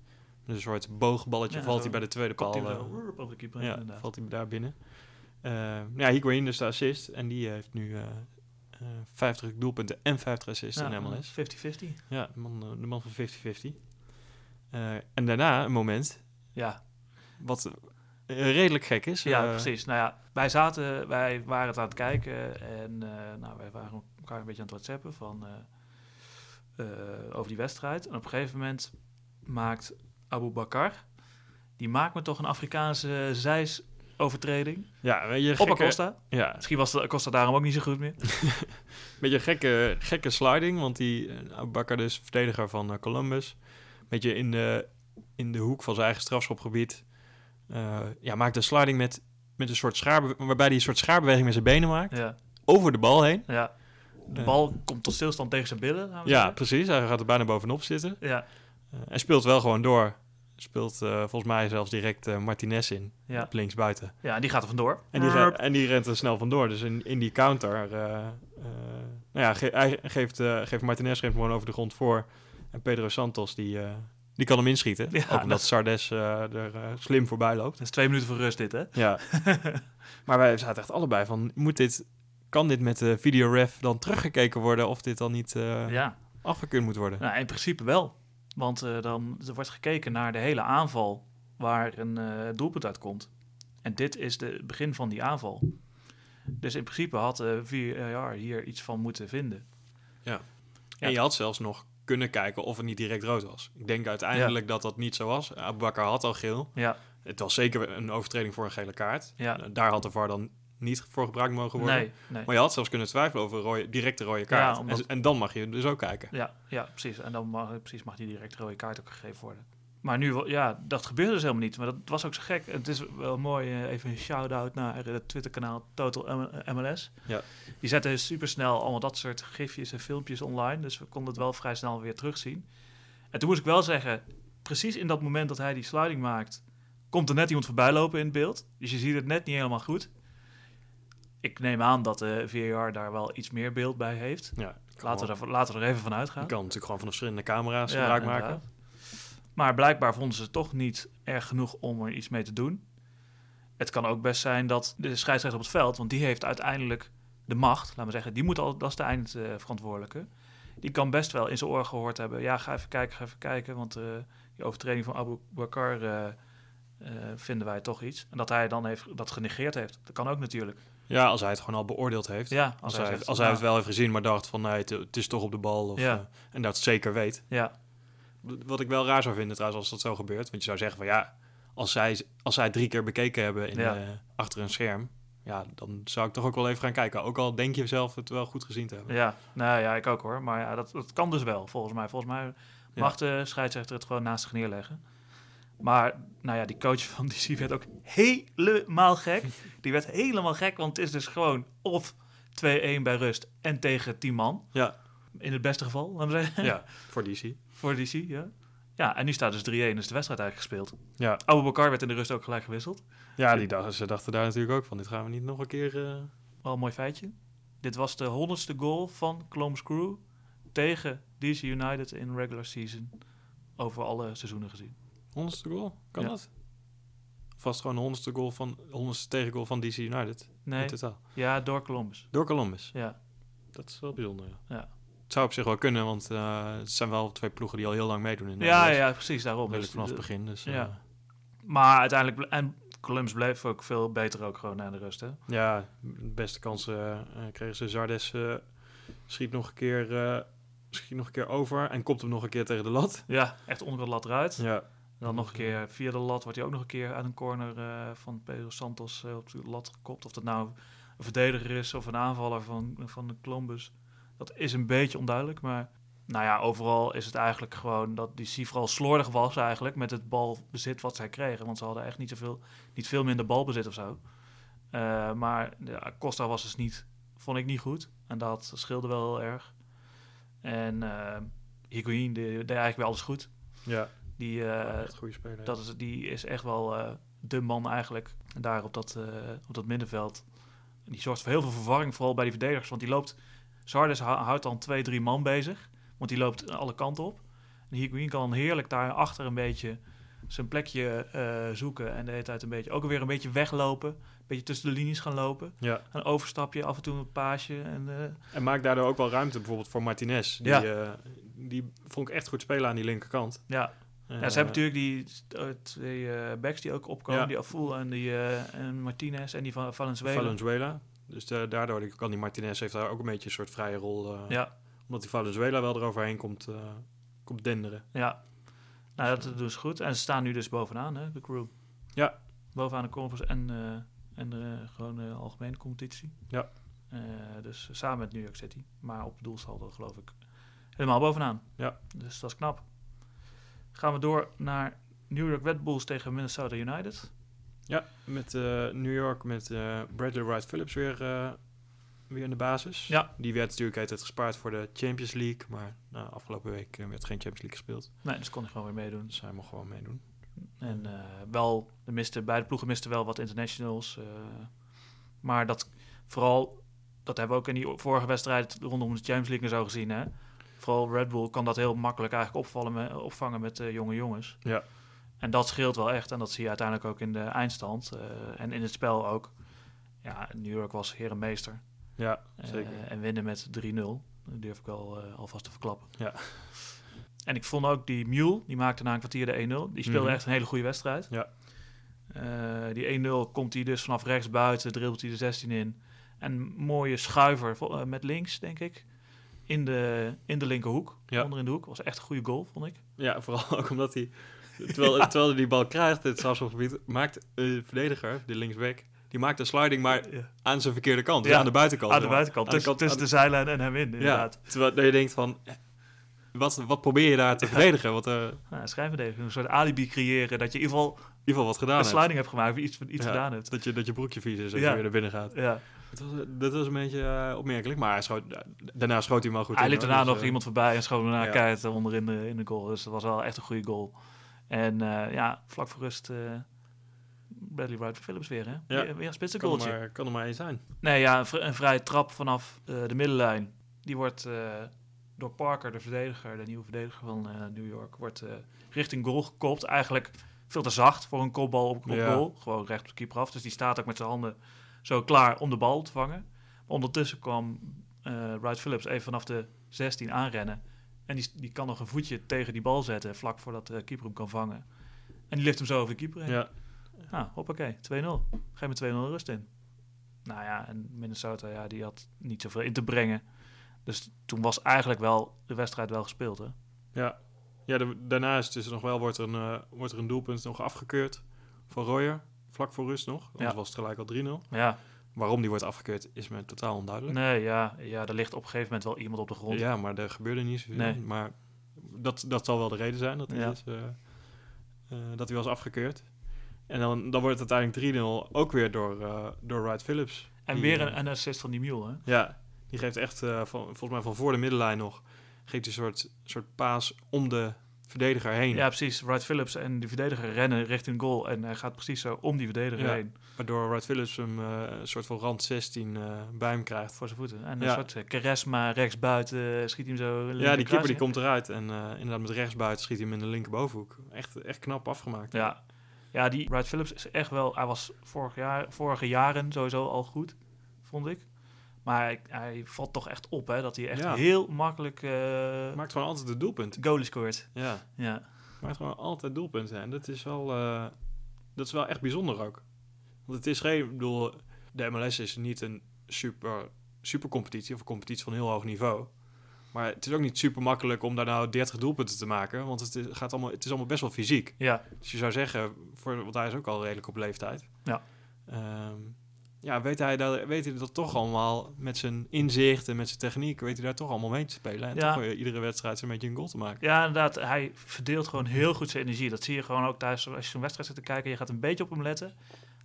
met een soort boogballetje Ja, valt hij bij de tweede paal. De keeper, ja, inderdaad. valt hij daar binnen. Eh ja, Higuain dus de assist. En die heeft nu 50 doelpunten en 50 assists Ja, in MLS. 50-50. Ja, de man, eh, de man van 50-50. Eh, en daarna een moment Ja, wat eh, redelijk gek is. ja Eh, precies. Nou ja, wij zaten, wij waren het aan het kijken en eh, nou, wij waren elkaar een beetje aan het whatsappen van, eh, eh, over die wedstrijd. En op een gegeven moment maakt Abu Bakar, die maakt me toch een Afrikaanse zijsovertreding Ja, weet je, op gekke, Acosta. Ja, Misschien was de Acosta daarom ook niet zo goed meer. beetje gekke, gekke sliding, want die uh, Bakker dus verdediger van eh, Columbus, beetje in de, in de hoek van zijn eigen strafschopgebied, eh, ja, maakt een sliding met, met een soort schaar, waarbij hij een soort schaarbeweging met zijn benen maakt, Ja, over de bal heen. ja. De Eh. bal komt tot stilstand tegen zijn billen. Ja, zeggen. precies. Hij gaat er bijna bovenop zitten. ja, Eh, hij speelt wel gewoon door. Speelt eh, volgens mij zelfs direct eh, Martinez in, ja. links buiten. ja, en die gaat er vandoor. En die, en die rent er snel vandoor. Dus in, in die counter, eh, eh, nou ja, ge- hij geeft, eh, geeft Martinez geeft gewoon over de grond voor. En Pedro Santos, die, eh, die kan hem inschieten. Ja, Ook omdat dat- Sardes eh, er slim voorbij loopt. Dat is twee minuten voor rust dit, hè? Ja. maar wij zaten echt allebei van, moet dit, kan dit met de videoref dan teruggekeken worden? Of dit dan niet eh Ja. afgekeurd moet worden? Nou, in principe wel. Want eh, dan er wordt gekeken naar de hele aanval waar een eh, doelpunt uit komt. En dit is de- het begin van die aanval. Dus in principe had de VAR hier iets van moeten vinden. Ja. En je had zelfs nog kunnen kijken of het niet direct rood was. Ik denk uiteindelijk dat dat niet zo was. Abubakar had al geel. Ja, Het was zeker een overtreding voor een gele kaart. Ja. Eh, Daar had de VAR dan niet voor gebruikt mogen worden. nee, nee. Maar je had zelfs kunnen twijfelen over rode, directe rode kaart. Ja, omdat- en, en dan mag je dus ook kijken. Ja, ja, precies. En dan mag, precies mag die direct rode kaart ook gegeven worden. Maar nu, ja, dat gebeurde dus helemaal niet. Maar dat was ook zo gek. Het is wel mooi, eh, even een shout-out naar het Twitter-kanaal Total M- MLS. Ja. Die zetten supersnel allemaal dat soort gifjes en filmpjes online. Dus we konden het wel vrij snel weer terugzien. En toen moest ik wel zeggen, precies in dat moment dat hij die sliding maakt, komt er net iemand voorbij lopen in het beeld. Dus je ziet het net niet helemaal goed. Ik neem aan dat de VAR daar wel iets meer beeld bij heeft. Ja, Laten we, er, laten we er even van Je uitgaan. kan natuurlijk gewoon van de verschillende camera's Ja, gebruik inderdaad. maken. Maar blijkbaar vonden ze het toch niet erg genoeg om er iets mee te doen. Het kan ook best zijn dat de scheidsrechter op het veld, want die heeft uiteindelijk de macht, laten we zeggen, die moet al, dat is de eindverantwoordelijke. Die kan best wel in zijn oor gehoord hebben. Ja, ga even kijken, ga even kijken, want eh, die overtreding van Abu Bakar eh, eh, vinden wij toch iets. En dat hij dan heeft, dat genegeerd heeft. Dat kan ook natuurlijk. Ja, als hij het gewoon al beoordeeld heeft. Ja, Als, hij, als hij het wel heeft gezien, maar dacht van nee, het, is toch op de bal. Of, Ja. eh, en dat zeker weet. Ja, Wat ik wel raar zou vinden trouwens als dat zo gebeurt. Want je zou zeggen van ja, als zij, als zij drie keer bekeken hebben in, Ja. eh, achter een scherm. Ja, dan zou ik toch ook wel even gaan kijken. Ook al denk je zelf het wel goed gezien te hebben. Ja, nou ja, ik ook hoor. Maar ja, dat, dat kan dus wel, volgens mij. Volgens mij mag de scheidsrechter het gewoon naast zich neerleggen. Maar, nou ja, die coach van DC werd ook helemaal gek. Die werd helemaal gek, want het is dus gewoon of 2-1 bij rust en tegen 10 man. Ja, In het beste geval, laten we zeggen. ja voor DC. Voor DC, ja. Ja, en nu staat dus 3-1, is de wedstrijd eigenlijk gespeeld. Ja, Abu Bakar werd in de rust ook gelijk gewisseld. ja die dachten, ze dachten daar natuurlijk ook van. Dit gaan we niet nog een keer... eh, Wel een mooi feitje. Dit was de honderdste goal van Columbus Crew tegen DC United in regular season. Over alle seizoenen gezien. Honderdste goal? Kan Ja. dat? Vast gewoon de honderdste goal van honderdste tegengoal van DC United Nee, in totaal. ja, door Columbus. Door Columbus. Ja, Dat is wel bijzonder. Ja. Ja. Het zou op zich wel kunnen, want eh, het zijn wel twee ploegen die al heel lang meedoen in ja, Nederland. ja, precies daarom. Redelijk Dus vanaf het begin. Dus, ja. eh, Maar uiteindelijk, en Columbus bleef ook veel beter ook gewoon na de rust. Hè? ja, de beste kansen eh, kregen ze. Zardes schiet nog een keer. schiet nog een keer over en komt hem nog een keer tegen de lat. Ja, echt onder de lat eruit. Ja, Dan nog een keer via de lat wordt hij ook nog een keer uit een corner eh, van Pedro Santos eh, op de lat gekopt. Of dat nou een verdediger is of een aanvaller van, van de Columbus. Dat is een beetje onduidelijk, maar nou ja, overal is het eigenlijk gewoon dat die C vooral slordig was eigenlijk met het balbezit wat zij kregen. Want ze hadden echt niet zoveel, niet veel minder balbezit of zo. Eh, maar ja, Costa was dus niet, vond ik niet goed. En dat scheelde wel heel erg. En eh Higuain deed eigenlijk wel alles goed. ja. Die, eh, echt een goede speler. dat is, die is echt wel eh, de man eigenlijk daar op dat, eh, op dat middenveld. Die zorgt voor heel veel verwarring, vooral bij die verdedigers. Want die loopt Zardes hou- houdt dan twee, drie man bezig. Want die loopt alle kanten op. En Higuain kan dan heerlijk daar achter een beetje zijn plekje zoeken. En de hele tijd een beetje, ook weer een beetje weglopen. Een beetje tussen de linies gaan lopen. Ja. Een overstapje, af en toe een paasje. En, eh, En maakt daardoor ook wel ruimte bijvoorbeeld voor Martinez. Die, Ja. die vond ik echt goed spelen aan die linkerkant. ja. Ja, ze hebben natuurlijk die twee eh, backs die ook opkomen. Ja. Die Aful en, die, eh, en Martinez en die van Valenzuela. Valenzuela. Dus eh, daardoor kan die Martinez heeft daar ook een beetje een soort vrije rol. Ja, Omdat die Valenzuela wel eroverheen komt, komt denderen. ja. Nou, dat doen ze goed. En ze staan nu dus bovenaan, hè, de crew. Ja. Bovenaan de conference en, en de gewoon algemene competitie. Ja. Dus samen met New York City. Maar op doelsaldo geloof ik helemaal bovenaan. Ja. Dus dat is knap. Gaan we door naar New York Red Bulls tegen Minnesota United. Ja, met eh, New York met eh, Bradley Wright Phillips weer, eh, weer in de basis. Ja. Die werd natuurlijk altijd gespaard voor de Champions League. Maar nou, afgelopen week werd geen Champions League gespeeld. Nee, dus kon hij gewoon weer meedoen. Dus hij mocht gewoon meedoen. En wel, de miste, beide ploegen misten wel wat internationals. maar dat vooral, dat hebben we ook in die vorige wedstrijd rondom de Champions League en zo gezien. Hè? Vooral Red Bull kan dat heel makkelijk eigenlijk opvallen opvangen met eh, jonge jongens. Ja. En dat scheelt wel echt. En dat zie je uiteindelijk ook in de eindstand. eh, en in het spel ook. Ja, New York was heer en meester. Ja, Eh, zeker. en winnen met 3-0. Dat durf ik wel alvast te verklappen. Ja. En ik vond ook die Mule, die maakte na een kwartier de 1-0. Die speelde Mhm. echt een hele goede wedstrijd. Ja. Die 1-0 komt hij dus vanaf rechts buiten, dribbelt hij de 16 in. En mooie schuiver met links, denk ik. In de, in de linkerhoek, Ja. onder in de hoek. Was echt een goede goal, vond ik. Ja, vooral ook omdat hij, terwijl, terwijl hij die bal krijgt het strafschopgebied, maakt een verdediger, de linksback, die maakt een sliding, maar Ja. aan zijn verkeerde kant. Dus Ja, aan de buitenkant. Aan de buitenkant, de tussen, de zijlijn en hem in, Ja, inderdaad. terwijl je denkt van, wat, wat probeer je daar te verdedigen? Wat, Ja, schijnverdediging, een soort alibi creëren. Dat je in ieder geval ieder geval wat gedaan een hebt. sliding hebt gemaakt, of iets, iets Ja, gedaan hebt. Dat je, dat je broekje vies is als Ja. je weer naar binnen gaat. Ja. Dat was, eh, dat was een beetje eh, opmerkelijk, maar hij schoot, daarna schoot hij hem wel goed Hij liep daarna Dus, nog eh, iemand voorbij en schoot daarna ja. keihard onder in de, in de goal. Dus dat was wel echt een goede goal. En ja, vlak voor rust Bradley Wright Phillips weer, hè? Ja. Weer, weer een spitse Kan er, maar, kan er maar één zijn. Nee, ja, een, vri- een vrije trap vanaf de middenlijn. Die wordt door Parker, de verdediger, de nieuwe verdediger van New York, wordt richting goal gekopt. Eigenlijk veel te zacht voor een kopbal op, op Ja. goal. Gewoon recht op de keeper af. Dus die staat ook met zijn handen zo klaar om de bal te vangen. Maar ondertussen kwam eh Wright Phillips even vanaf de 16 aanrennen. En die, die kan nog een voetje tegen die bal zetten, vlak voordat de keeper hem kan vangen. En die lift hem zo over de keeper heen. Ja, Nou, hoppakee, 2-0. Geef me 2-0 rust in. Nou ja, en Minnesota, ja, die had niet zoveel in te brengen. Dus toen was eigenlijk wel de wedstrijd wel gespeeld, hè? ja. Ja de, daarna is het dus nog wel, wordt er, een, eh, wordt er een doelpunt nog afgekeurd voor Royer. Vlak voor rust nog. Anders Ja. was het gelijk al 3-0. Maar ja, Waarom die wordt afgekeurd is me totaal onduidelijk. nee, ja, ja, er ligt op een gegeven moment wel iemand op de grond. Ja, maar er gebeurde niet zoveel. Nee. Maar dat, dat zal wel de reden zijn dat hij, Ja. is, eh, eh, dat hij was afgekeurd. En dan, dan wordt het uiteindelijk 3-0 ook weer door, door Wright Phillips. En Die, weer een, een assist van die Mule, hè? Ja, die geeft echt, van, volgens mij van voor de middenlijn nog, geeft een soort, soort paas om de verdediger heen. Ja, precies. Wright Phillips en die verdediger rennen richting goal. En hij gaat precies zo om die verdediger Ja. heen Waardoor Wright Phillips hem eh, een soort van rand 16 eh, bij hem krijgt. voor zijn voeten. En een soort eh, charisma rechtsbuiten schiet hij hem zo. Ja, die keeper die komt eruit en inderdaad met rechtsbuiten schiet hij hem in de linkerbovenhoek. Echt, echt knap afgemaakt. Ja. ja, die Wright Phillips is echt wel... Hij was vorig jaar, vorige jaren sowieso al goed, vond ik. Maar hij, hij valt toch echt op, hè. Dat hij echt Ja. heel makkelijk uh, Maakt gewoon altijd de doelpunt. goalie scoort. Ja, Ja. maakt gewoon altijd doelpunten. En dat is wel, eh, dat is wel echt bijzonder ook. Want het is geen, ik bedoel, de MLS is niet een super, super competitie of een competitie van heel hoog niveau. Maar het is ook niet super makkelijk om daar nou 30 doelpunten te maken. Want het is, gaat allemaal, het is allemaal best wel fysiek. Ja, Dus je zou zeggen, voor, want hij is ook al redelijk op leeftijd. Ja. Ehm, ja, weet hij, dat, weet hij dat toch allemaal met zijn inzicht en met zijn techniek, weet hij daar toch allemaal mee te spelen. En Ja. toch iedere wedstrijd zo'n beetje een goal te maken. Ja, inderdaad. Hij verdeelt gewoon heel goed zijn energie. Dat zie je gewoon ook thuis als je zo'n wedstrijd zit te kijken. Je gaat een beetje op hem letten.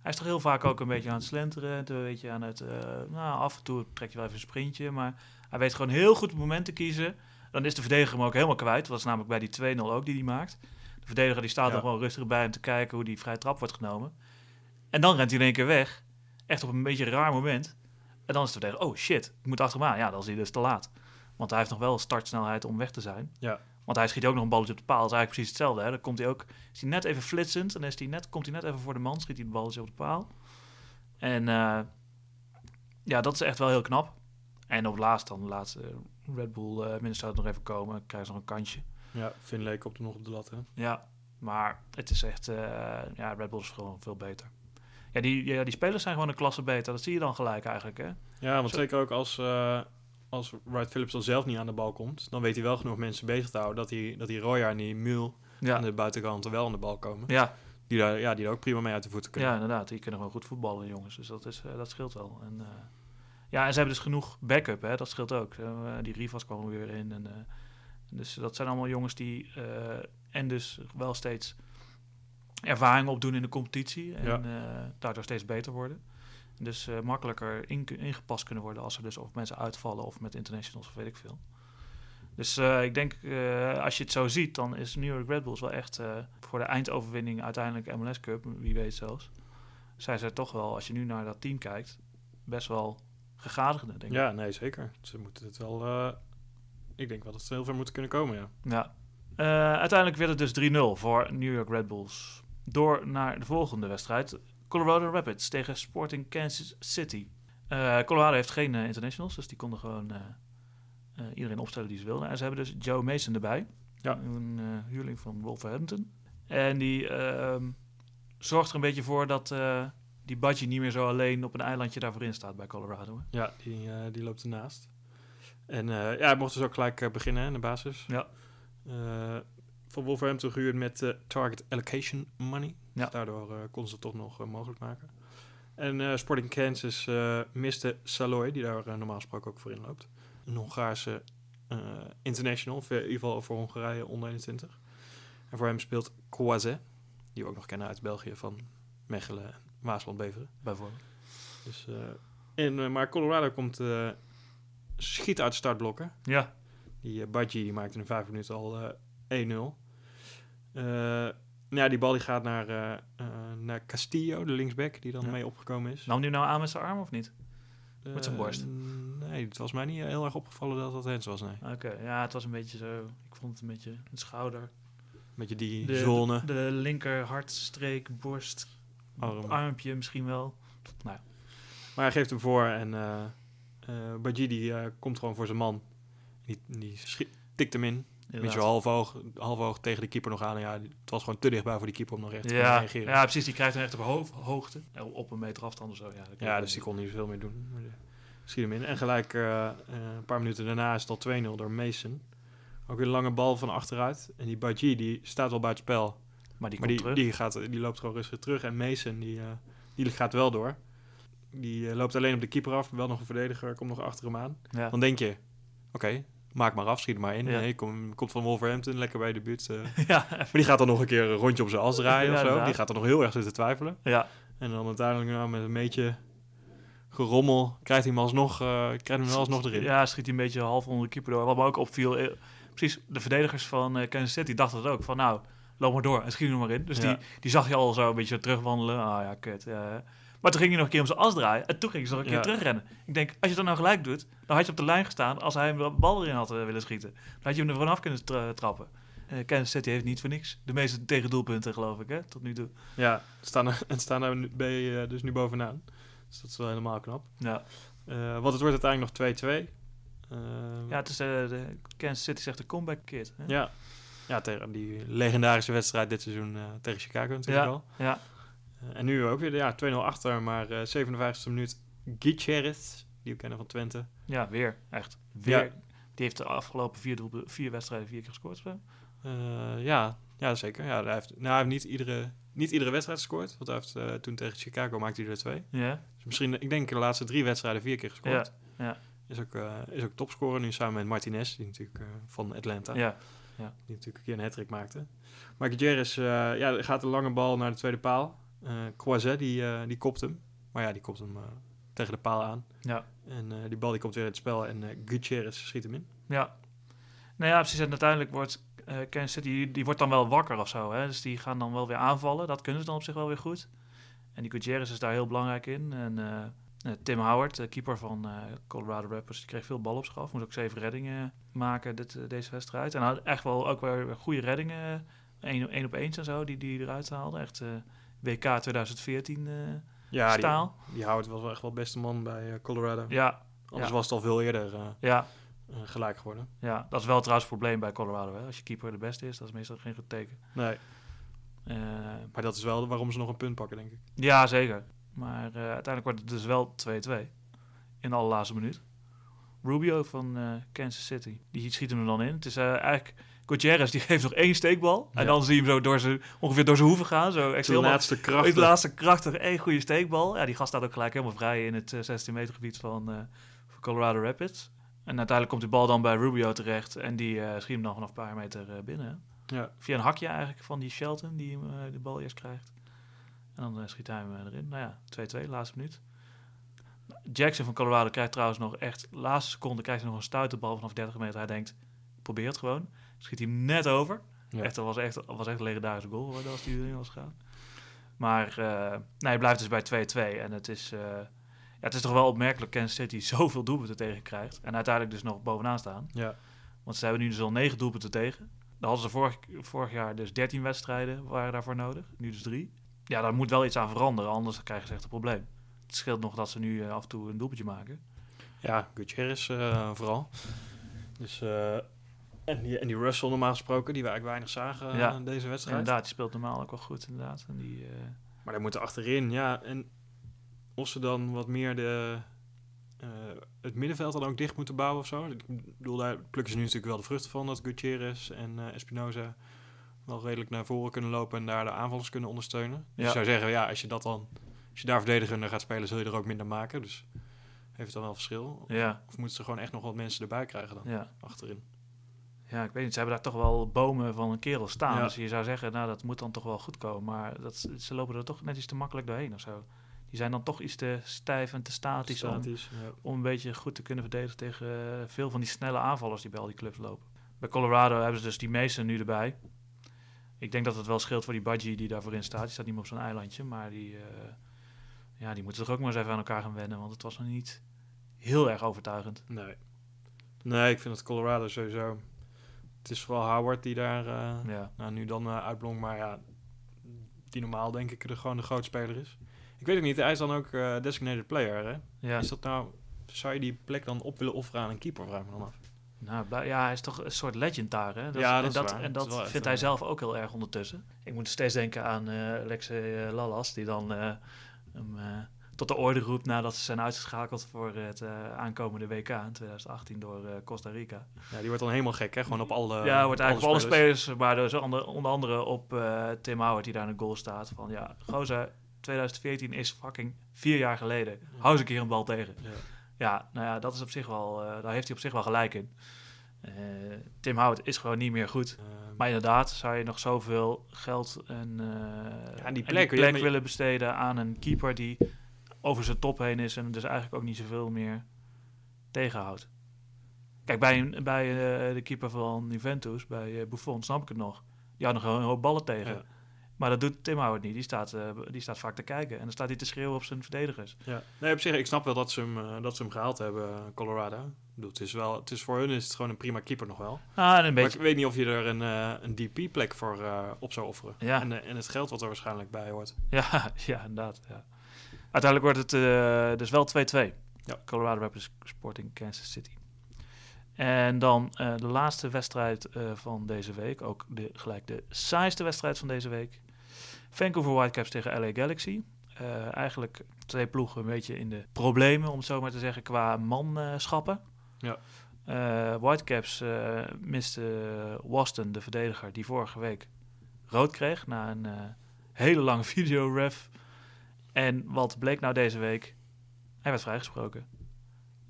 Hij is toch heel vaak ook een beetje aan het slenteren. Een beetje aan het... eh, nou, af en toe trekt hij wel even een sprintje. Maar hij weet gewoon heel goed het moment te kiezen. Dan is de verdediger hem ook helemaal kwijt. Dat is namelijk bij die 2-0 ook die hij maakt. De verdediger die staat Ja. er gewoon rustig bij hem te kijken hoe die vrije trap wordt genomen. En dan rent hij in één keer weg. Echt op een beetje raar moment. En dan is het verdediger, oh shit, ik moet achter hem aan. Ja, dan is hij dus te laat. Want hij heeft nog wel startsnelheid om weg te zijn. Ja. Want hij schiet ook nog een balletje op de paal. Dat is eigenlijk precies hetzelfde. Hè? Dan komt hij ook, is hij net even flitsend. En dan is hij net, komt hij net even voor de man, schiet hij het balletje op de paal. En eh, ja, dat is echt wel heel knap. En op het laatst dan, de laatste Red Bull uh, Minnesota nog even komen. Krijgen ze nog een kansje. Ja, Finlay komt er nog op de lat, hè? Ja, maar het is echt, uh, ja, Red Bull is gewoon veel beter. Ja die, ja, die spelers zijn gewoon een klasse beter. Dat zie je dan gelijk eigenlijk, hè? Ja, want Zo. zeker ook als, uh, als Wright Phillips dan zelf niet aan de bal komt... dan weet hij wel genoeg mensen bezig te houden... dat die, dat die Roya en die Mul ja. aan de buitenkant wel aan de bal komen. Ja. Die daar, ja, die daar ook prima mee uit de voeten kunnen. Ja, inderdaad. Die kunnen gewoon goed voetballen, jongens. Dus dat, is, uh, dat scheelt wel. En, ja, en ze hebben dus genoeg backup, hè? Dat scheelt ook. die Rivas kwamen weer in en... Dus dat zijn allemaal jongens die en dus wel steeds ervaring opdoen in de competitie. En ja. uh, daardoor steeds beter worden. Dus uh, makkelijker in, ingepast kunnen worden als er dus of mensen uitvallen of met internationals of weet ik veel. Dus uh, ik denk, als je het zo ziet, dan is New York Red Bulls wel echt voor de eindoverwinning uiteindelijk MLS Cup, wie weet zelfs. Zijn ze toch wel, als je nu naar dat team kijkt, best wel gegadigde, denk ja, ik. Ja, nee, zeker. Ze moeten het wel... ik denk wel dat ze heel ver moeten kunnen komen, ja. Ja, uiteindelijk werd het dus 3-0 voor New York Red Bulls. Door naar de volgende wedstrijd. Colorado Rapids tegen Sporting Kansas City. Uh, Colorado heeft geen uh, internationals, dus die konden gewoon iedereen opstellen die ze wilden. En ze hebben dus Joe Mason erbij. Ja. Een huurling van Wolverhampton. En die ehm, zorgt er een beetje voor dat die Budgie niet meer zo alleen op een eilandje daarvoor in staat bij Colorado. Hè? Ja, die, die loopt ernaast. En ja, hij mocht dus ook gelijk beginnen in de basis. Ja. Van Wolverhampton gehuurd met uh, target allocation money. Ja. Dus daardoor uh, konden ze het toch nog mogelijk maken. En Sporting Kansas miste Saloy, die daar normaal gesproken ook voor inloopt. Een Hongaarse international, in ieder geval voor Hongarije onder 21. En voor hem speelt Kouazet, die we ook nog kennen uit België van Mechelen en Waasland-Beveren. Bijvoorbeeld. Dus, en, maar Colorado komt schiet uit startblokken. Ja. Die uh, Badji maakte in vijf minuten al 1-0. Uh, ja, die bal die gaat naar, uh, naar Castillo, de linksback, die dan ja. mee opgekomen is. Nam die nou aan met zijn arm of niet? Met zijn borst? nee, het was mij niet heel erg opgevallen dat dat Hens was, nee. Oké, okay, ja, het was een beetje zo... Ik vond het een beetje een schouder. Een beetje die de, zone. De, de linker hartstreek, borst, Arm. armpje misschien wel. Nou. Maar hij geeft hem voor en Badji die komt gewoon voor zijn man. Die, die tikt hem in. Een beetje half oog, half oog tegen de keeper nog aan. En ja, het was gewoon te dichtbij voor die keeper om nog echt te ja, reageren. Ja, precies. Die krijgt hem echt op ho hoogte. Op een meter afstand of zo. Ja, ja dus die kon niet veel meer doen. De, schiet hem in. En gelijk uh, uh, een paar minuten daarna is het al 2-0 door Mason. Ook weer een lange bal van achteruit. En die Baji die staat wel bij het spel. Maar die, maar die, die, gaat, die loopt gewoon rustig terug. En Mason die, uh, die gaat wel door. Die loopt alleen op de keeper af. Wel nog een verdediger. Komt nog achter hem aan. Ja. Dan denk je, oké, okay, maak maar af, schiet maar in. Ja. Nee, kom, komt van Wolverhampton, lekker bij de buurt. Uh. ja. Maar die gaat dan nog een keer een rondje op zijn as draaien Ja, of zo. inderdaad. Die gaat er nog heel erg zitten twijfelen. Ja, En dan uiteindelijk nou, met een beetje gerommel krijgt hij hem alsnog, uh, krijgt hem alsnog erin. ja, schiet hij een beetje half onder de keeper door. Wat me ook opviel, eh, precies, de verdedigers van eh, Kansas City dachten dat ook. Van nou, loop maar door en schiet er maar in. Dus Ja. die, die zag je al zo een beetje terugwandelen. Ah ja, kut. ja. Maar toen ging hij nog een keer om zijn as draaien. En toen ging ze nog een keer Ja. terugrennen. Ik denk, als je dat nou gelijk doet, dan had je op de lijn gestaan. Als hij hem de bal erin had eh, willen schieten, dan had je hem er vanaf kunnen tra- trappen. Eh Kansas City heeft niet voor niks. De meeste tegendoelpunten, geloof ik, hè, tot nu toe. Ja, staan er, en staan er nu, ben je dus nu bovenaan. Dus dat is wel helemaal knap. Ja, Eh, want het wordt uiteindelijk nog 2-2. Eh, ja het is, eh, de Kansas City zegt de comeback kid. Hè? ja. Ja, tegen die legendarische wedstrijd dit seizoen eh, tegen Chicago natuurlijk Ja. al. ja. Eh, en nu ook weer ja, 2-0 achter, maar eh 57e minuut Gutierrez, die we kennen van Twente. Ja, weer. Echt. Weer. Ja. Die heeft de afgelopen vier, vier wedstrijden vier keer gescoord. Eh, ja, ja, zeker. Ja, hij, heeft, nou, hij heeft niet iedere, niet iedere wedstrijd gescoord. Want hij heeft eh, toen tegen Chicago maakte hij er twee. Ja. Dus misschien, ik denk de laatste drie wedstrijden vier keer gescoord. Ja, ja. Is, ook, eh, is ook topscorer nu samen met Martinez, die natuurlijk eh, van Atlanta. Ja. Die natuurlijk een keer een hat maakte. Maar Gutierrez eh, ja, gaat een lange bal naar de tweede paal. Croizet, die, eh, die kopt hem. Maar ja, die kopt hem eh, tegen de paal aan. Ja. En die bal die komt weer in het spel en Gutierrez schiet hem in. Ja. Nou ja, precies. En uiteindelijk wordt Kansas City, die, die wordt dan wel wakker of zo. Hè? Dus die gaan dan wel weer aanvallen. Dat kunnen ze dan op zich wel weer goed. En die Gutierrez is daar heel belangrijk in. En Tim Howard, de keeper van Colorado Rapids, die kreeg veel bal op zich af. Moest ook zeven reddingen maken dit, deze wedstrijd. En had echt wel ook weer goede reddingen. één op eens en zo, die die eruit haalde. Echt WK 2014 eh, Ja, die, staal. die Howard was wel echt wel beste man bij eh, Colorado. Ja, Anders ja. was het al veel eerder eh, ja, eh, gelijk geworden. ja, dat is wel trouwens het probleem bij Colorado. Hè? Als je keeper de beste is, dat is meestal geen goed teken. Nee, maar dat is wel waarom ze nog een punt pakken, denk ik. ja, zeker. Maar uiteindelijk wordt het dus wel 2-2 in de allerlaatste minuut. Rubio van Kansas City, die schiet hem er dan in. Het is eigenlijk... Gutierrez die geeft nog één steekbal. En Ja. dan zie je hem zo door zijn, ongeveer door zijn hoeven gaan. Zo echt De helemaal, laatste kracht. het laatste krachtig één goede steekbal. Ja, die gast staat ook gelijk helemaal vrij in het eh, 16 meter gebied van, eh, van Colorado Rapids. En uiteindelijk komt die bal dan bij Rubio terecht. En die eh, schiet hem dan vanaf een paar meter eh, binnen. Ja. Via een hakje eigenlijk van die Shelton die hem, eh, de bal eerst krijgt. En dan eh, schiet hij hem eh, erin. Nou ja, 2-2, laatste minuut. Jackson van Colorado krijgt trouwens nog echt, laatste seconde krijgt hij nog een stuiterbal vanaf 30 meter. Hij denkt, probeer het gewoon. Schiet hij hem net over. Ja. Echt, dat was echt, dat was echt een legendarische goal geworden als die erin was gegaan. Maar eh, nee, hij blijft dus bij 2-2. En het is, eh, ja, het is toch wel opmerkelijk Kansas City zoveel doelpunten tegen krijgt. En uiteindelijk dus nog bovenaan staan. Ja. Want ze hebben nu dus al 9 doelpunten tegen. Dan hadden ze vorig, vorig jaar dus 13 wedstrijden waren daarvoor nodig. Nu dus 3. Ja, daar moet wel iets aan veranderen, anders krijgen ze echt een probleem. Het scheelt nog dat ze nu eh, af en toe een doelpuntje maken. Ja, Gutierrez eh, vooral. Dus, en, die, en die Russell normaal gesproken, die we eigenlijk weinig zagen eh, Ja. in deze wedstrijd. Inderdaad, die speelt normaal ook wel goed inderdaad. En die, eh, Maar daar moeten achterin, ja. En of ze dan wat meer de, eh, het middenveld dan ook dicht moeten bouwen of zo. Ik bedoel, daar plukken ze nu natuurlijk wel de vruchten van. Dat Gutierrez en eh, Espinoza wel redelijk naar voren kunnen lopen en daar de aanvallers kunnen ondersteunen. Dus Ja. ik zou zeggen, ja, als je dat dan, als je daar verdedigender gaat spelen, zul je er ook minder maken. Dus heeft dan wel verschil. ja, Of moeten ze gewoon echt nog wat mensen erbij krijgen dan, ja. achterin? Ja, ik weet niet. Ze hebben daar toch wel bomen van een kerel staan. Ja. Dus je zou zeggen, nou, dat moet dan toch wel goed komen. Maar dat, ze lopen er toch net iets te makkelijk doorheen of zo. Die zijn dan toch iets te stijf en te statisch om, ja. om een beetje goed te kunnen verdedigen tegen eh, veel van die snelle aanvallers die bij al die clubs lopen. Bij Colorado hebben ze dus die meesten nu erbij. Ik denk dat het wel scheelt voor die Budgie die daarvoor in staat. Die staat niet meer op zo'n eilandje, maar die, eh, ja, die moeten toch ook maar eens even aan elkaar gaan wennen. Want het was nog niet heel erg overtuigend. Nee. Nee, ik vind het Colorado sowieso. Het is vooral Howard die daar eh, Ja, nou, nu dan uh, uitblonk, maar ja, die normaal denk ik er gewoon de grootspeler is. Ik weet ook niet, hij is dan ook eh, designated player, hè? ja. Is dat nou, zou je die plek dan op willen offeren aan een keeper, vraag me dan af. Nou, ja, hij is toch een soort legend daar. Hè? Dat Ja, dat en dat, en Dat vindt hij zelf ook heel erg ondertussen. Ik moet steeds denken aan eh Alexei eh, Lalas, die dan eh, hem eh, tot de orde roept nadat ze zijn uitgeschakeld voor het eh, aankomende WK in 2018 door eh, Costa Rica. Ja, die wordt dan helemaal gek, hè? Gewoon op alle ja, wordt eigenlijk op alle spelers. maar dus onder, onder andere op eh, Tim Howard die daar in de goal staat. Van ja, gozer, 2014 is fucking vier jaar geleden. Hou eens een keer een bal tegen. Ja. Ja, nou ja, dat is op zich wel, daar heeft hij op zich wel gelijk in. Tim Howard is gewoon niet meer goed. Maar inderdaad, zou je nog zoveel geld en, Ja, die en plek, ja, maar- willen besteden aan een keeper die over zijn top heen is en dus eigenlijk ook niet zoveel meer tegenhoudt. Kijk, bij, bij eh, de keeper van Juventus, bij eh, Buffon, snap ik het nog. Die had nog een hoop ballen tegen. Ja. Maar dat doet Tim Howard niet. Die staat, eh, die staat vaak te kijken. En dan staat hij te schreeuwen op zijn verdedigers. Ja. Nee, op zich, ik snap wel dat ze hem, dat ze hem gehaald hebben, Colorado. Het is wel, het is voor hun is het gewoon een prima keeper nog wel. Ah, en een Maar beetje... ik weet niet of je er een, een DP-plek voor op zou offeren. Ja. En, en het geld wat er waarschijnlijk bij hoort. Ja, ja inderdaad. Ja. Uiteindelijk wordt het eh, dus wel 2-2. Ja. Colorado Rapids Sporting Kansas City. En dan eh, de laatste wedstrijd eh, van deze week. Ook de, gelijk de saaiste wedstrijd van deze week. Vancouver Whitecaps tegen LA Galaxy. Eigenlijk twee ploegen een beetje in de problemen, om het zo maar te zeggen, qua manschappen. Ja. Whitecaps miste Waston, de verdediger, die vorige week rood kreeg na een hele lange videoref. En wat bleek nou deze week? Hij werd vrijgesproken.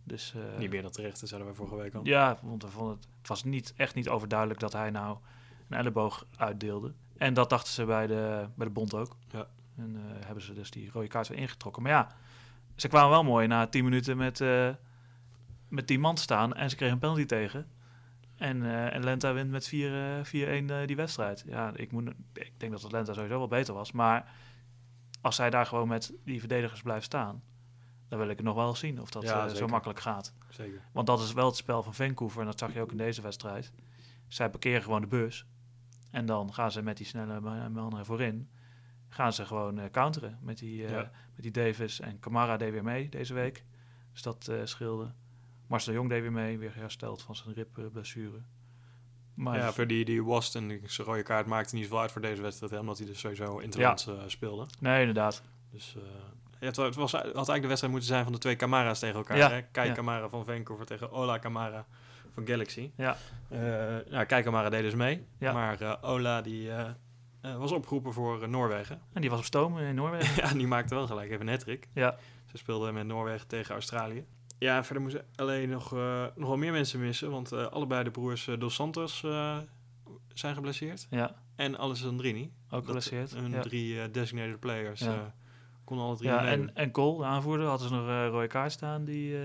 Dus, eh, niet meer dan terecht, dat zeiden we vorige week al. Ja, want we vonden het, het was niet, echt niet overduidelijk dat hij nou een elleboog uitdeelde. En dat dachten ze bij de, bij de bond ook. Ja. En eh, hebben ze dus die rode kaart weer ingetrokken. Maar ja, ze kwamen wel mooi na 10 minuten met, eh met 10 man staan. En ze kregen een penalty tegen. En, en Lenta wint met 4-1 eh, die wedstrijd. Ja, ik, moet, ik denk dat Atlanta sowieso wel beter was. Maar als zij daar gewoon met die verdedigers blijft staan... dan wil ik het nog wel zien of dat Ja, eh, zo makkelijk gaat. Zeker. Want dat is wel het spel van Vancouver en dat zag je ook in deze wedstrijd. Zij parkeren gewoon de bus en dan gaan ze met die snelle ma- mannen voorin, gaan ze gewoon eh, counteren met die, eh, Ja. met die Davis en Camara deed weer mee deze week. Dus dat eh, scheelde. Marcel Jong deed weer mee, weer hersteld van zijn ribblessure. Maar ja, voor die, die die zijn rode kaart maakte niet zoveel uit voor deze wedstrijd, hè, omdat hij dus sowieso interlands eh, speelde. nee, inderdaad. Dus eh, ja, het, wa- het was, had eigenlijk de wedstrijd moeten zijn van de twee Camara's tegen elkaar. Ja, Hè? Kai ja. Camara van Vancouver tegen Ola Camara van Galaxy. Ja. Eh nou, Kai Camara deed dus mee, Ja. maar Ola die, was opgeroepen voor Noorwegen. En die was op stoom in Noorwegen. ja, die maakte wel gelijk even een hat-trick. ja, Ze speelden met Noorwegen tegen Australië. Ja, verder moesten alleen nog, eh, nog wel meer mensen missen, want eh, allebei de broers eh, Dos Santos zijn geblesseerd. ja, En Alessandrini. ook geblesseerd. Hun Ja, drie designated players Ja. konden alle drie ja en, en Cole, de aanvoerder, hadden ze nog een rode kaart staan. Die,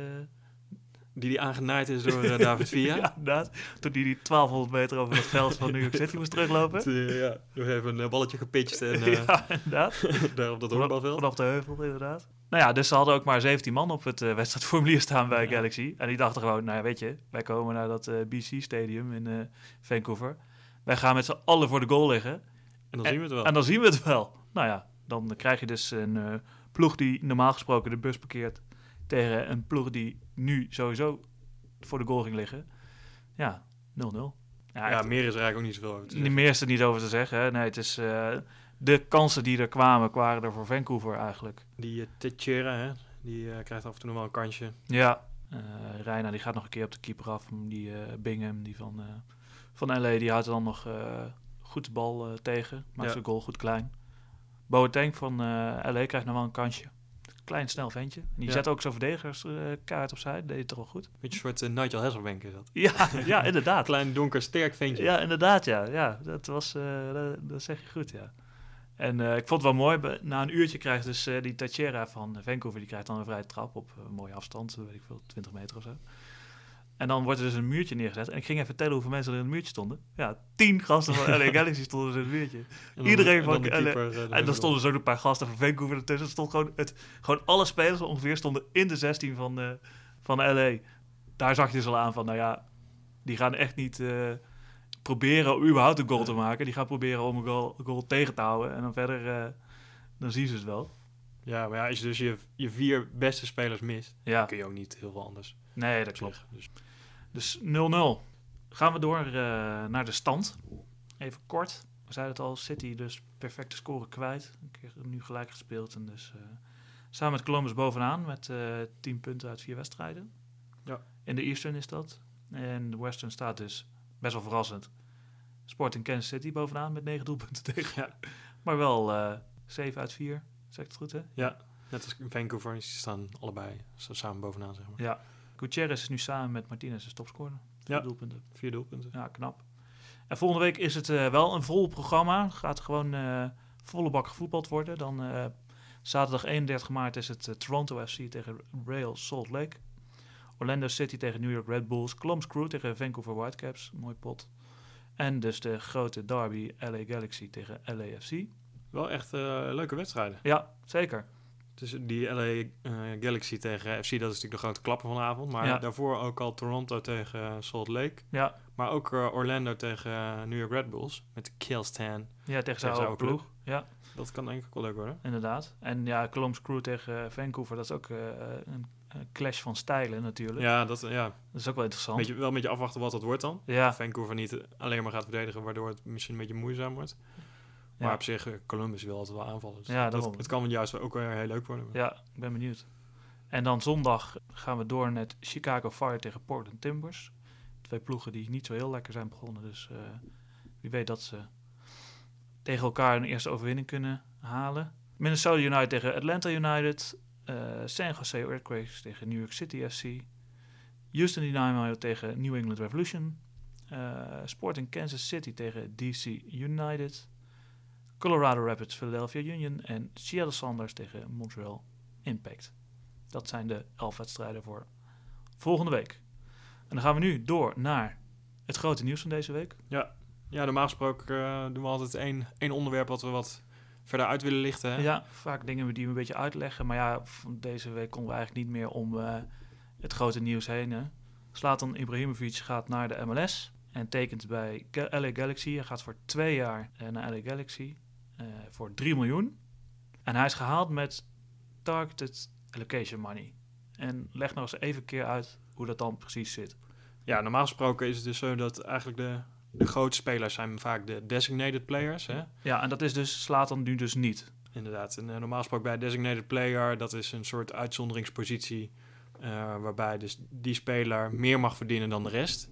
Die die aangenaaid is door David Villa. ja, inderdaad. Toen die, die 1200 meter over het veld van New York City moest teruglopen. Eh, ja, nog even een balletje gepitcht en ja, inderdaad. daar op dat honkbalveld. vanaf de heuvel, inderdaad. Nou ja, dus ze hadden ook maar 17 man op het eh, wedstrijdformulier staan bij Ja. Galaxy. En die dachten gewoon, nou ja, weet je, wij komen naar dat eh, BC-stadium in eh, Vancouver. Wij gaan met z'n allen voor de goal liggen. En dan zien we het wel. En dan zien we het wel. Nou ja, dan krijg je dus een ploeg die normaal gesproken de bus parkeert... tegen een ploeg die nu sowieso voor de goal ging liggen. Ja, 0-0. Ja, meer is er eigenlijk ook niet zoveel over te zeggen. meer is er niet over te zeggen. Hè. Nee, het is... de kansen die er kwamen, waren er voor Vancouver eigenlijk. Die uh, Teixeira, hè, die eh, krijgt af en toe nog wel een kansje. Ja, eh Reina die gaat nog een keer op de keeper af. Die Bingham, die van, van LA, die houdt dan nog goed de bal tegen. Maakt Ja. zijn goal goed klein. Boateng van LA krijgt nog wel een kansje. Klein, snel ventje. En die Ja. zet ook zo'n verdedigingskaart opzij. Dat deed het toch wel goed? Beetje een soort Nigel Hasselbank is dat. Ja, ja inderdaad. Klein, donker, sterk ventje. Ja, inderdaad, ja. ja dat, was, dat, dat zeg je goed, ja. En eh, ik vond het wel mooi, na een uurtje krijgt dus eh, die Teixeira van Vancouver, die krijgt dan een vrije trap op een mooie afstand, weet ik veel, 20 meter of zo. En dan wordt er dus een muurtje neergezet. En ik ging even tellen hoeveel mensen er in het muurtje stonden. Ja, tien gasten van LA Galaxy stonden dus in het muurtje. Dan- iedereen en van dan keeper, eh, En dan stonden dus ook een paar gasten van Vancouver ertussen. Er stond gewoon, het, gewoon alle spelers ongeveer stonden in de 16 van, eh, van LA. Daar zag je dus al aan van, nou ja, die gaan echt niet eh, proberen überhaupt een goal te maken. Die gaan proberen om een goal, een goal tegen te houden. En dan verder, eh, dan zien ze het wel. Ja, maar ja, als je dus je, je vier beste spelers mist, Ja, kun je ook niet heel veel anders nee, dat klopt. Dus Dus 0-0. Gaan we door eh, naar de stand. Even kort. We zeiden het al, City dus perfecte score kwijt. Nu gelijk gespeeld. En dus eh, samen met Columbus bovenaan met eh 10 punten uit vier wedstrijden. Ja. In de Eastern is dat. En de Western staat dus best wel verrassend. Sporting Kansas City bovenaan met 9 doelpunten tegen. Ja. Maar wel eh 7 uit 4. Zeg ik het goed, hè? Ja, net als Vancouver, die staan allebei zo samen bovenaan, zeg maar. Ja. Gutierrez is nu samen met Martinez de topscorer. Vier Ja. doelpunten. Vier doelpunten. Ja, knap. En volgende week is het eh, wel een vol programma. Gaat gewoon eh, volle bak gevoetbald worden. Dan zaterdag 31 maart is het Toronto FC tegen Real Salt Lake. Orlando City tegen New York Red Bulls. Columbus Crew tegen Vancouver Whitecaps. Mooi pot. En dus de grote derby LA Galaxy tegen LAFC. Wel echt eh, leuke wedstrijden. Ja, zeker. Dus die LA eh, Galaxy tegen FC, dat is natuurlijk de grote klapper van de avond. Maar Ja. daarvoor ook al Toronto tegen eh, Salt Lake. Ja, Maar ook Orlando tegen New York Red Bulls. Met de Killstan. ja tegen zijn oude ploeg. Ja, Dat kan denk ik wel leuk worden. inderdaad. En ja, Columbus Crew tegen Vancouver. Dat is ook een clash van stijlen natuurlijk. Ja, dat, ja. Dat is ook wel interessant. Beetje, wel een beetje afwachten wat dat wordt dan. Ja, Vancouver niet alleen maar gaat verdedigen, waardoor het misschien een beetje moeizaam wordt. Maar Ja. op zich, eh, Columbus wil altijd wel aanvallen. Dus Ja, dat, het kan juist ook weer heel leuk worden. Ja, ik ben benieuwd. En dan zondag gaan we door met Chicago Fire tegen Portland Timbers. Twee ploegen die niet zo heel lekker zijn begonnen. Dus eh, wie weet dat ze tegen elkaar een eerste overwinning kunnen halen. Minnesota United tegen Atlanta United. Eh, San Jose Earthquakes tegen New York City FC. Houston Dynamo tegen New England Revolution. eh, Sporting Kansas City tegen DC United. Colorado Rapids Philadelphia Union. En Seattle Sounders tegen Montreal Impact. Dat zijn de elf wedstrijden voor volgende week. En dan gaan we nu door naar het grote nieuws van deze week. Ja, normaal gesproken eh, doen we altijd één, één onderwerp wat we wat verder uit willen lichten. Hè? Ja, vaak dingen die we een beetje uitleggen. Maar ja, deze week konden we eigenlijk niet meer om eh, het grote nieuws heen. Hè. Zlatan Ibrahimovic gaat naar de MLS en tekent bij LA Galaxy. Hij gaat voor twee jaar eh, naar LA Galaxy eh, voor 3 miljoen. En hij is gehaald met targeted allocation money. En leg nog eens even een keer uit hoe dat dan precies zit. Ja, normaal gesproken is het dus zo dat eigenlijk de, de grote spelers zijn vaak de designated players. Hè? Ja, en dat is dus Zlatan nu dus niet. Inderdaad. En eh, normaal gesproken bij designated player, dat is een soort uitzonderingspositie. eh, waarbij dus die speler meer mag verdienen dan de rest.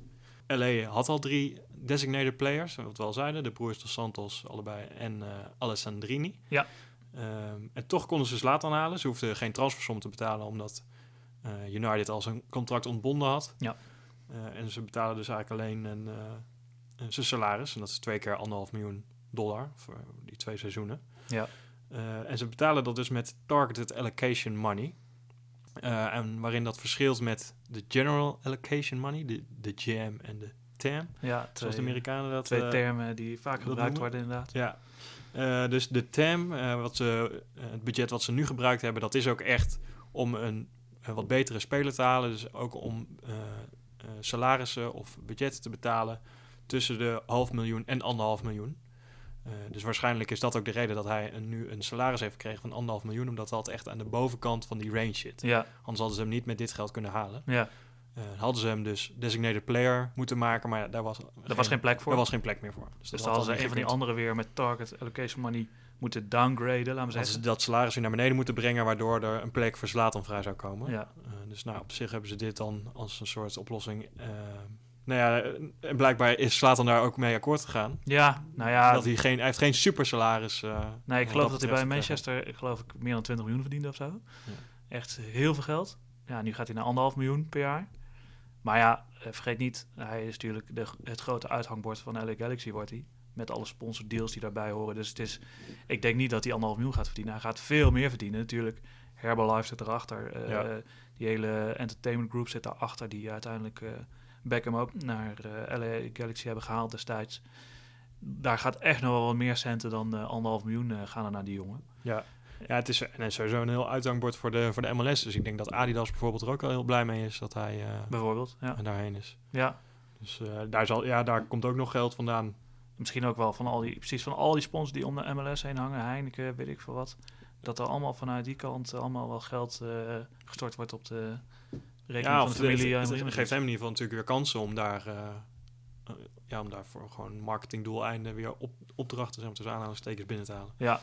LA had al drie designated players, wat we al zeiden. De broers dos Santos allebei en eh, Alessandrini. Ja. Ehm, en toch konden ze Zlatan halen. Ze hoefden geen transfersom te betalen, omdat eh, United al zijn contract ontbonden had. Ja. En ze betalen dus eigenlijk alleen een, een- zijn salaris. En dat is twee keer anderhalf miljoen dollar voor die twee seizoenen. Ja. Eh, en ze betalen dat dus met targeted allocation money. Eh, en waarin dat verschilt met de general allocation money, de, de GM en de TAM. Ja, twee, Zoals de Amerikanen dat twee eh, termen die vaak gebruikt noemen. worden inderdaad. Ja. Eh, dus de TAM, eh, wat ze, eh, het budget wat ze nu gebruikt hebben, dat is ook echt om een, een wat betere speler te halen. Dus ook om eh, eh, salarissen of budgetten te betalen tussen de half miljoen en anderhalf miljoen. Eh, dus waarschijnlijk is dat ook de reden dat hij een, nu een salaris heeft gekregen van anderhalf miljoen, omdat dat echt aan de bovenkant van die range zit. Ja, Anders hadden ze hem niet met dit geld kunnen halen. ja. Eh, hadden ze hem dus designated player moeten maken, maar ja, daar was, Daar was geen plek voor. daar was geen plek meer voor. Dus dat dan had hadden ze een van die anderen weer met target allocation money moeten downgraden, laten we Hadden ze zeggen. dat salaris weer naar beneden moeten brengen, waardoor er een plek voor Zlatan vrij zou komen. Ja, Eh, dus nou, op zich hebben ze dit dan als een soort oplossing. Nou ja, en blijkbaar is Zlatan daar ook mee akkoord gegaan. ja nou ja, dat hij, geen, hij heeft geen super salaris. eh, nee, ik geloof dat hij bij. Manchester, ik geloof ik, meer dan 20 miljoen verdiende of zo. Ja. Echt heel veel geld. Ja, nu gaat hij naar anderhalf miljoen per jaar. Maar ja, eh, vergeet niet, hij is natuurlijk de, het grote uithangbord van LA Galaxy wordt hij. Met alle sponsordeals die daarbij horen. Dus het is, ik denk niet dat hij anderhalf miljoen gaat verdienen. Hij gaat veel meer verdienen. Natuurlijk, Herbalife zit erachter. Ja. Die hele entertainment group zit daarachter. Die uiteindelijk Beckham ook naar eh, LA Galaxy hebben gehaald destijds. Daar gaat echt nog wel wat meer centen dan eh, anderhalf miljoen eh, gaan er naar die jongen. Ja. ja, het is, en het is sowieso een heel uithangbord voor de, voor de MLS. Dus ik denk dat Adidas bijvoorbeeld er ook al heel blij mee is dat hij Bijvoorbeeld, ja. daarheen is. ja. Dus daar, zal, ja, daar komt ook nog geld vandaan. Misschien ook wel van al die, precies van al die sponsors die om de MLS heen hangen, Heineken, weet ik veel wat. Dat er allemaal vanuit die kant allemaal wel geld gestort wordt op de rekening Ja, van de familie. het, het, het Ibrahimovic. geeft hem in ieder geval natuurlijk weer kansen om daar, eh, ja, om daar voor gewoon marketingdoeleinden weer op, opdrachten zeg maar, tussen aanhalingstekens binnen te halen. Ja.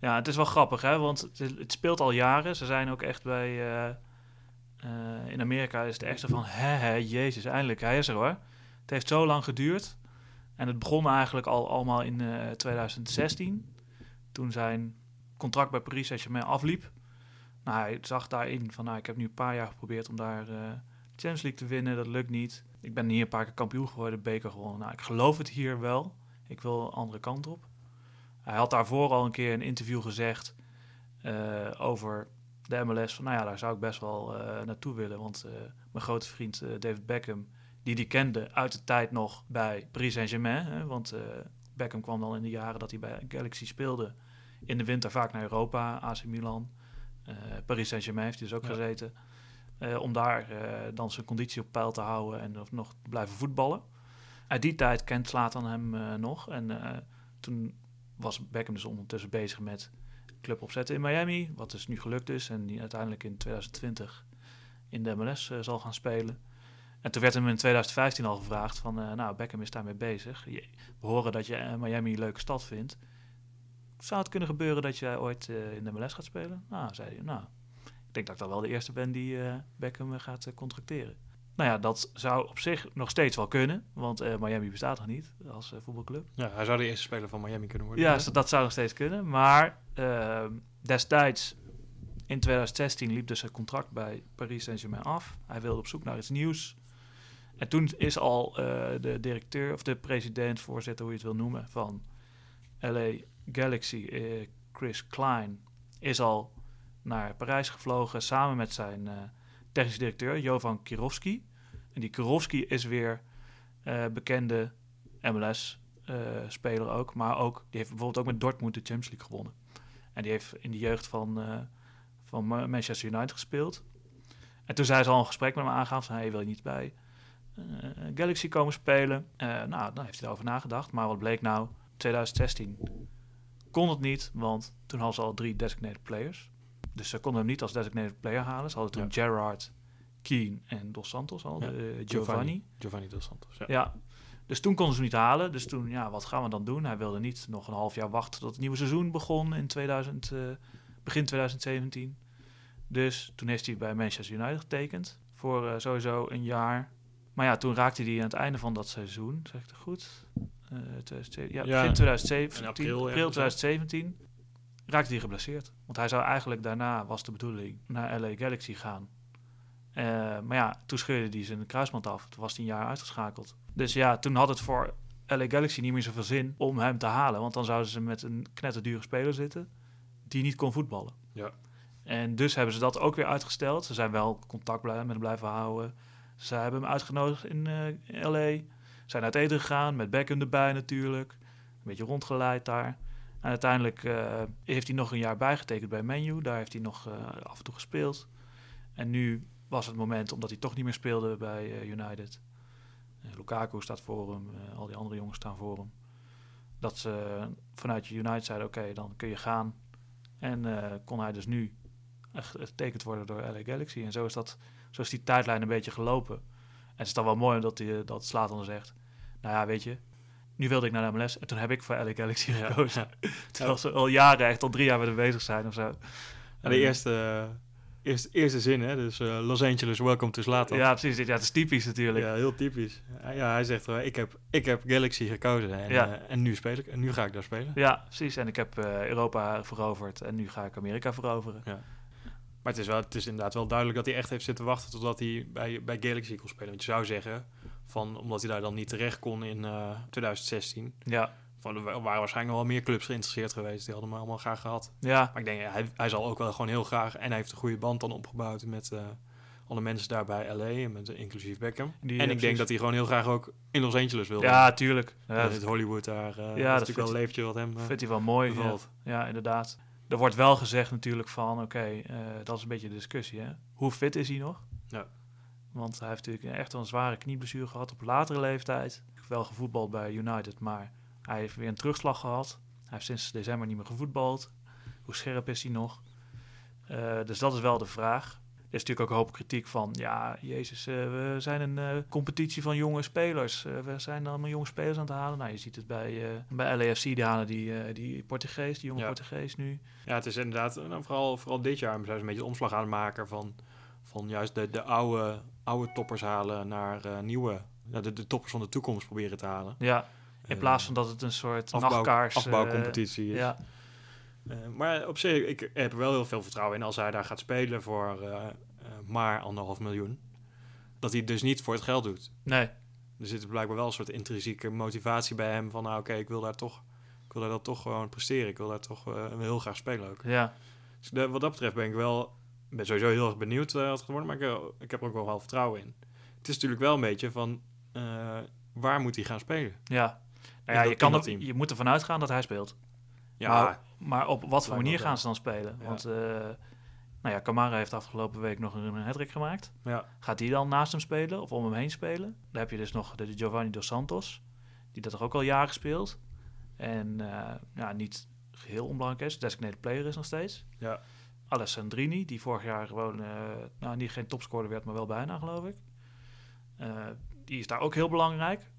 ja, het is wel grappig, hè? want het, het speelt al jaren. Ze zijn ook echt bij... eh, in Amerika is het echt zo van... Hè, jezus, eindelijk, hij is er hoor. Het heeft zo lang geduurd. En het begon eigenlijk al allemaal in eh, 2016. Toen zijn contract bij Paris Saint-Germain afliep. Nou, hij zag daarin van... Nou, ik heb nu een paar jaar geprobeerd om daar... eh Champions League te winnen, dat lukt niet. Ik ben hier een paar keer kampioen geworden, beker gewonnen. Nou, ik geloof het hier wel. Ik wil een andere kant op. Hij had daarvoor al een keer een interview gezegd eh, over de MLS. Van, nou ja, daar zou ik best wel eh, naartoe willen. Want mijn grote vriend David Beckham, die die kende uit de tijd nog bij Paris Saint-Germain. Want Beckham kwam dan in de jaren dat hij bij Galaxy speelde in de winter vaak naar Europa, AC Milan. Eh, Paris Saint-Germain heeft hij dus ook Ja. gezeten. Eh, om daar eh, dan zijn conditie op peil te houden en of nog blijven voetballen. Uit die tijd kent Slatan hem nog. En toen was Beckham dus ondertussen bezig met club opzetten in Miami. Wat dus nu gelukt is. En die uiteindelijk in 2020 in de MLS zal gaan spelen. En toen werd hem in 2015 al gevraagd van... nou, Beckham is daarmee bezig. Je- we horen dat je Miami een leuke stad vindt. Zou het kunnen gebeuren dat jij ooit eh, in de MLS gaat spelen? Nou, zei hij, nou... Ik denk dat ik dan wel de eerste ben die eh, Beckham eh, gaat contracteren. Nou ja, dat zou op zich nog steeds wel kunnen. Want Miami bestaat nog niet als voetbalclub. Ja, hij zou de eerste speler van Miami kunnen worden. Ja, zo- dat zou nog steeds kunnen. Maar ehm, destijds, in 2016, liep dus het contract bij Paris Saint-Germain af. Hij wilde op zoek naar iets nieuws. En toen is al de directeur, of de president, voorzitter, hoe je het wil noemen, van LA Galaxy, eh, Chris Klein, is al naar Parijs gevlogen samen met zijn eh technisch directeur, Jovan Kirovski. En die Kirovski is weer eh, bekende MLS eh, speler ook. Maar ook, die heeft bijvoorbeeld ook met Dortmund de Champions League gewonnen. En die heeft in de jeugd van, van Ma- Manchester United gespeeld. En toen zei ze al een gesprek met me aangaan van... Hey, wil je niet bij Galaxy komen spelen? Nou, dan heeft hij erover nagedacht. Maar wat bleek nou? 2016 kon het niet, want toen hadden ze al drie designated players. Dus ze konden hem niet als designated player halen. Ze hadden toen Gerrard, Keane en Dos Santos al, Ja, de, eh, Giovanni. Giovanni Dos Santos. Ja. Ja. Dus toen konden ze hem niet halen. Dus toen, ja, wat gaan we dan doen? Hij wilde niet nog een half jaar wachten tot het nieuwe seizoen begon in 2000, eh, begin 2017. Dus toen heeft hij bij Manchester United getekend voor eh, sowieso een jaar. Maar ja, toen raakte hij aan het einde van dat seizoen, zeg ik het goed? Eh 2017, ja, begin 2017, in april, april ergens, 2017 raakte hij geblesseerd. Want hij zou eigenlijk daarna, was de bedoeling, naar LA Galaxy gaan. Eh, maar ja, toen scheurde hij zijn kruisband af. Toen was hij een jaar uitgeschakeld. Dus ja, toen had het voor LA Galaxy niet meer zoveel zin om hem te halen. Want dan zouden ze met een knetterdure speler zitten die niet kon voetballen. Ja. En dus hebben ze dat ook weer uitgesteld. Ze zijn wel contact met hem blijven houden. Ze hebben hem uitgenodigd in eh, LA. Zijn uit eten gegaan, met Beckham erbij natuurlijk. Een beetje rondgeleid daar. En uiteindelijk eh, heeft hij nog een jaar bijgetekend bij Menu. Daar heeft hij nog eh, af en toe gespeeld. En nu was het moment, omdat hij toch niet meer speelde bij eh, United. Lukaku staat voor hem, al die andere jongens staan voor hem. Dat ze vanuit United zeiden, oké, dan kun je gaan. En kon hij dus nu getekend worden door LA Galaxy. En zo is, dat, zo is die tijdlijn een beetje gelopen. En het is dan wel mooi dat, hij, dat Slatan dan zegt... Nou ja, weet je, nu wilde ik naar de MLS en toen heb ik voor LA Galaxy Ja, gekozen. ja. Terwijl ze al jaren, echt al drie jaar met hem bezig zijn of zo. En de eerste, eh, eerste, eerste zin, hè? Dus eh, Los Angeles, welcome to Zlatan. Ja, precies. dit- Ja, het is typisch natuurlijk. Ja, heel typisch. Ja, ja, hij zegt, eh, ik, heb, ik heb Galaxy gekozen en, Ja. eh, en nu speel ik en nu ga ik daar spelen. Ja, precies. En ik heb eh, Europa veroverd en nu ga ik Amerika veroveren. Maar het is, wel, het is inderdaad wel duidelijk dat hij echt heeft zitten wachten totdat hij bij, bij Galaxy kon spelen. Want je zou zeggen, van, omdat hij daar dan niet terecht kon in eh, 2016, Ja, van, er waren waarschijnlijk wel meer clubs geïnteresseerd geweest. Die hadden hem allemaal graag gehad. ja, Maar ik denk, hij, hij zal ook wel gewoon heel graag, en hij heeft een goede band dan opgebouwd met eh, alle mensen daar bij LA, en met, inclusief Beckham. Die, en eh, ik denk dat hij gewoon heel graag ook in Los Angeles wil. ja tuurlijk. Ja, dat het Hollywood daar. eh ja, dat is natuurlijk vindt wel een leventje wat hem eh, vindt hij wel mooi. Ja. ja, inderdaad. Er wordt wel gezegd natuurlijk van, oké, eh, dat is een beetje de discussie. Hè? Hoe fit is hij nog? Ja. Want hij heeft natuurlijk echt een zware knieblessure gehad op latere leeftijd. Wel gevoetbald bij United, maar hij heeft weer een terugslag gehad. Hij heeft sinds december niet meer gevoetbald. Hoe scherp is hij nog? Eh, dus dat is wel de vraag. Is natuurlijk ook een hoop kritiek van, ja, jezus, eh, we zijn een eh, competitie van jonge spelers. Eh, we zijn allemaal jonge spelers aan het halen. Nou, je ziet het bij, bij LAFC, die halen die, die Portugees, die jonge Ja. Portugees nu. Ja, het is inderdaad, nou, vooral, vooral dit jaar zijn ze een beetje de omslag aan het maken van, van juist de, de oude, oude toppers halen naar nieuwe, de, de toppers van de toekomst proberen te halen. Ja, in plaats van dat het een soort afbouw, nachtkaars... afbouwcompetitie is. ja, maar op zich, ik heb er wel heel veel vertrouwen in als hij daar gaat spelen voor maar anderhalf miljoen. Dat hij het dus niet voor het geld doet. nee, Er zit blijkbaar wel een soort intrinsieke motivatie bij hem van, nou oké, ik wil daar toch, ik wil daar dat toch gewoon presteren. Ik wil daar toch eh, heel graag spelen ook. ja, Dus de- wat dat betreft ben ik wel, ben sowieso heel erg benieuwd eh, wat het gaat worden, maar ik, eh, ik heb er ook wel wel vertrouwen in. Het is natuurlijk wel een beetje van, waar moet hij gaan spelen? ja. Nou ja, je, kan er, je moet ervan uitgaan dat hij speelt. Ja, Maar, maar op wat voor manier gaan ze dan spelen? Ja. Want nou ja, Camara heeft afgelopen week nog een hat gemaakt. ja, Gaat die dan naast hem spelen of om hem heen spelen? Dan heb je dus nog de Giovanni Dos Santos, die dat er ook al jaren speelt. En eh, ja, niet heel onbelangrijk is, designated player is nog steeds. ja. Alessandrini, die vorig jaar gewoon, eh, nou niet geen topscorer werd, maar wel bijna geloof ik. Eh, die is daar ook heel belangrijk.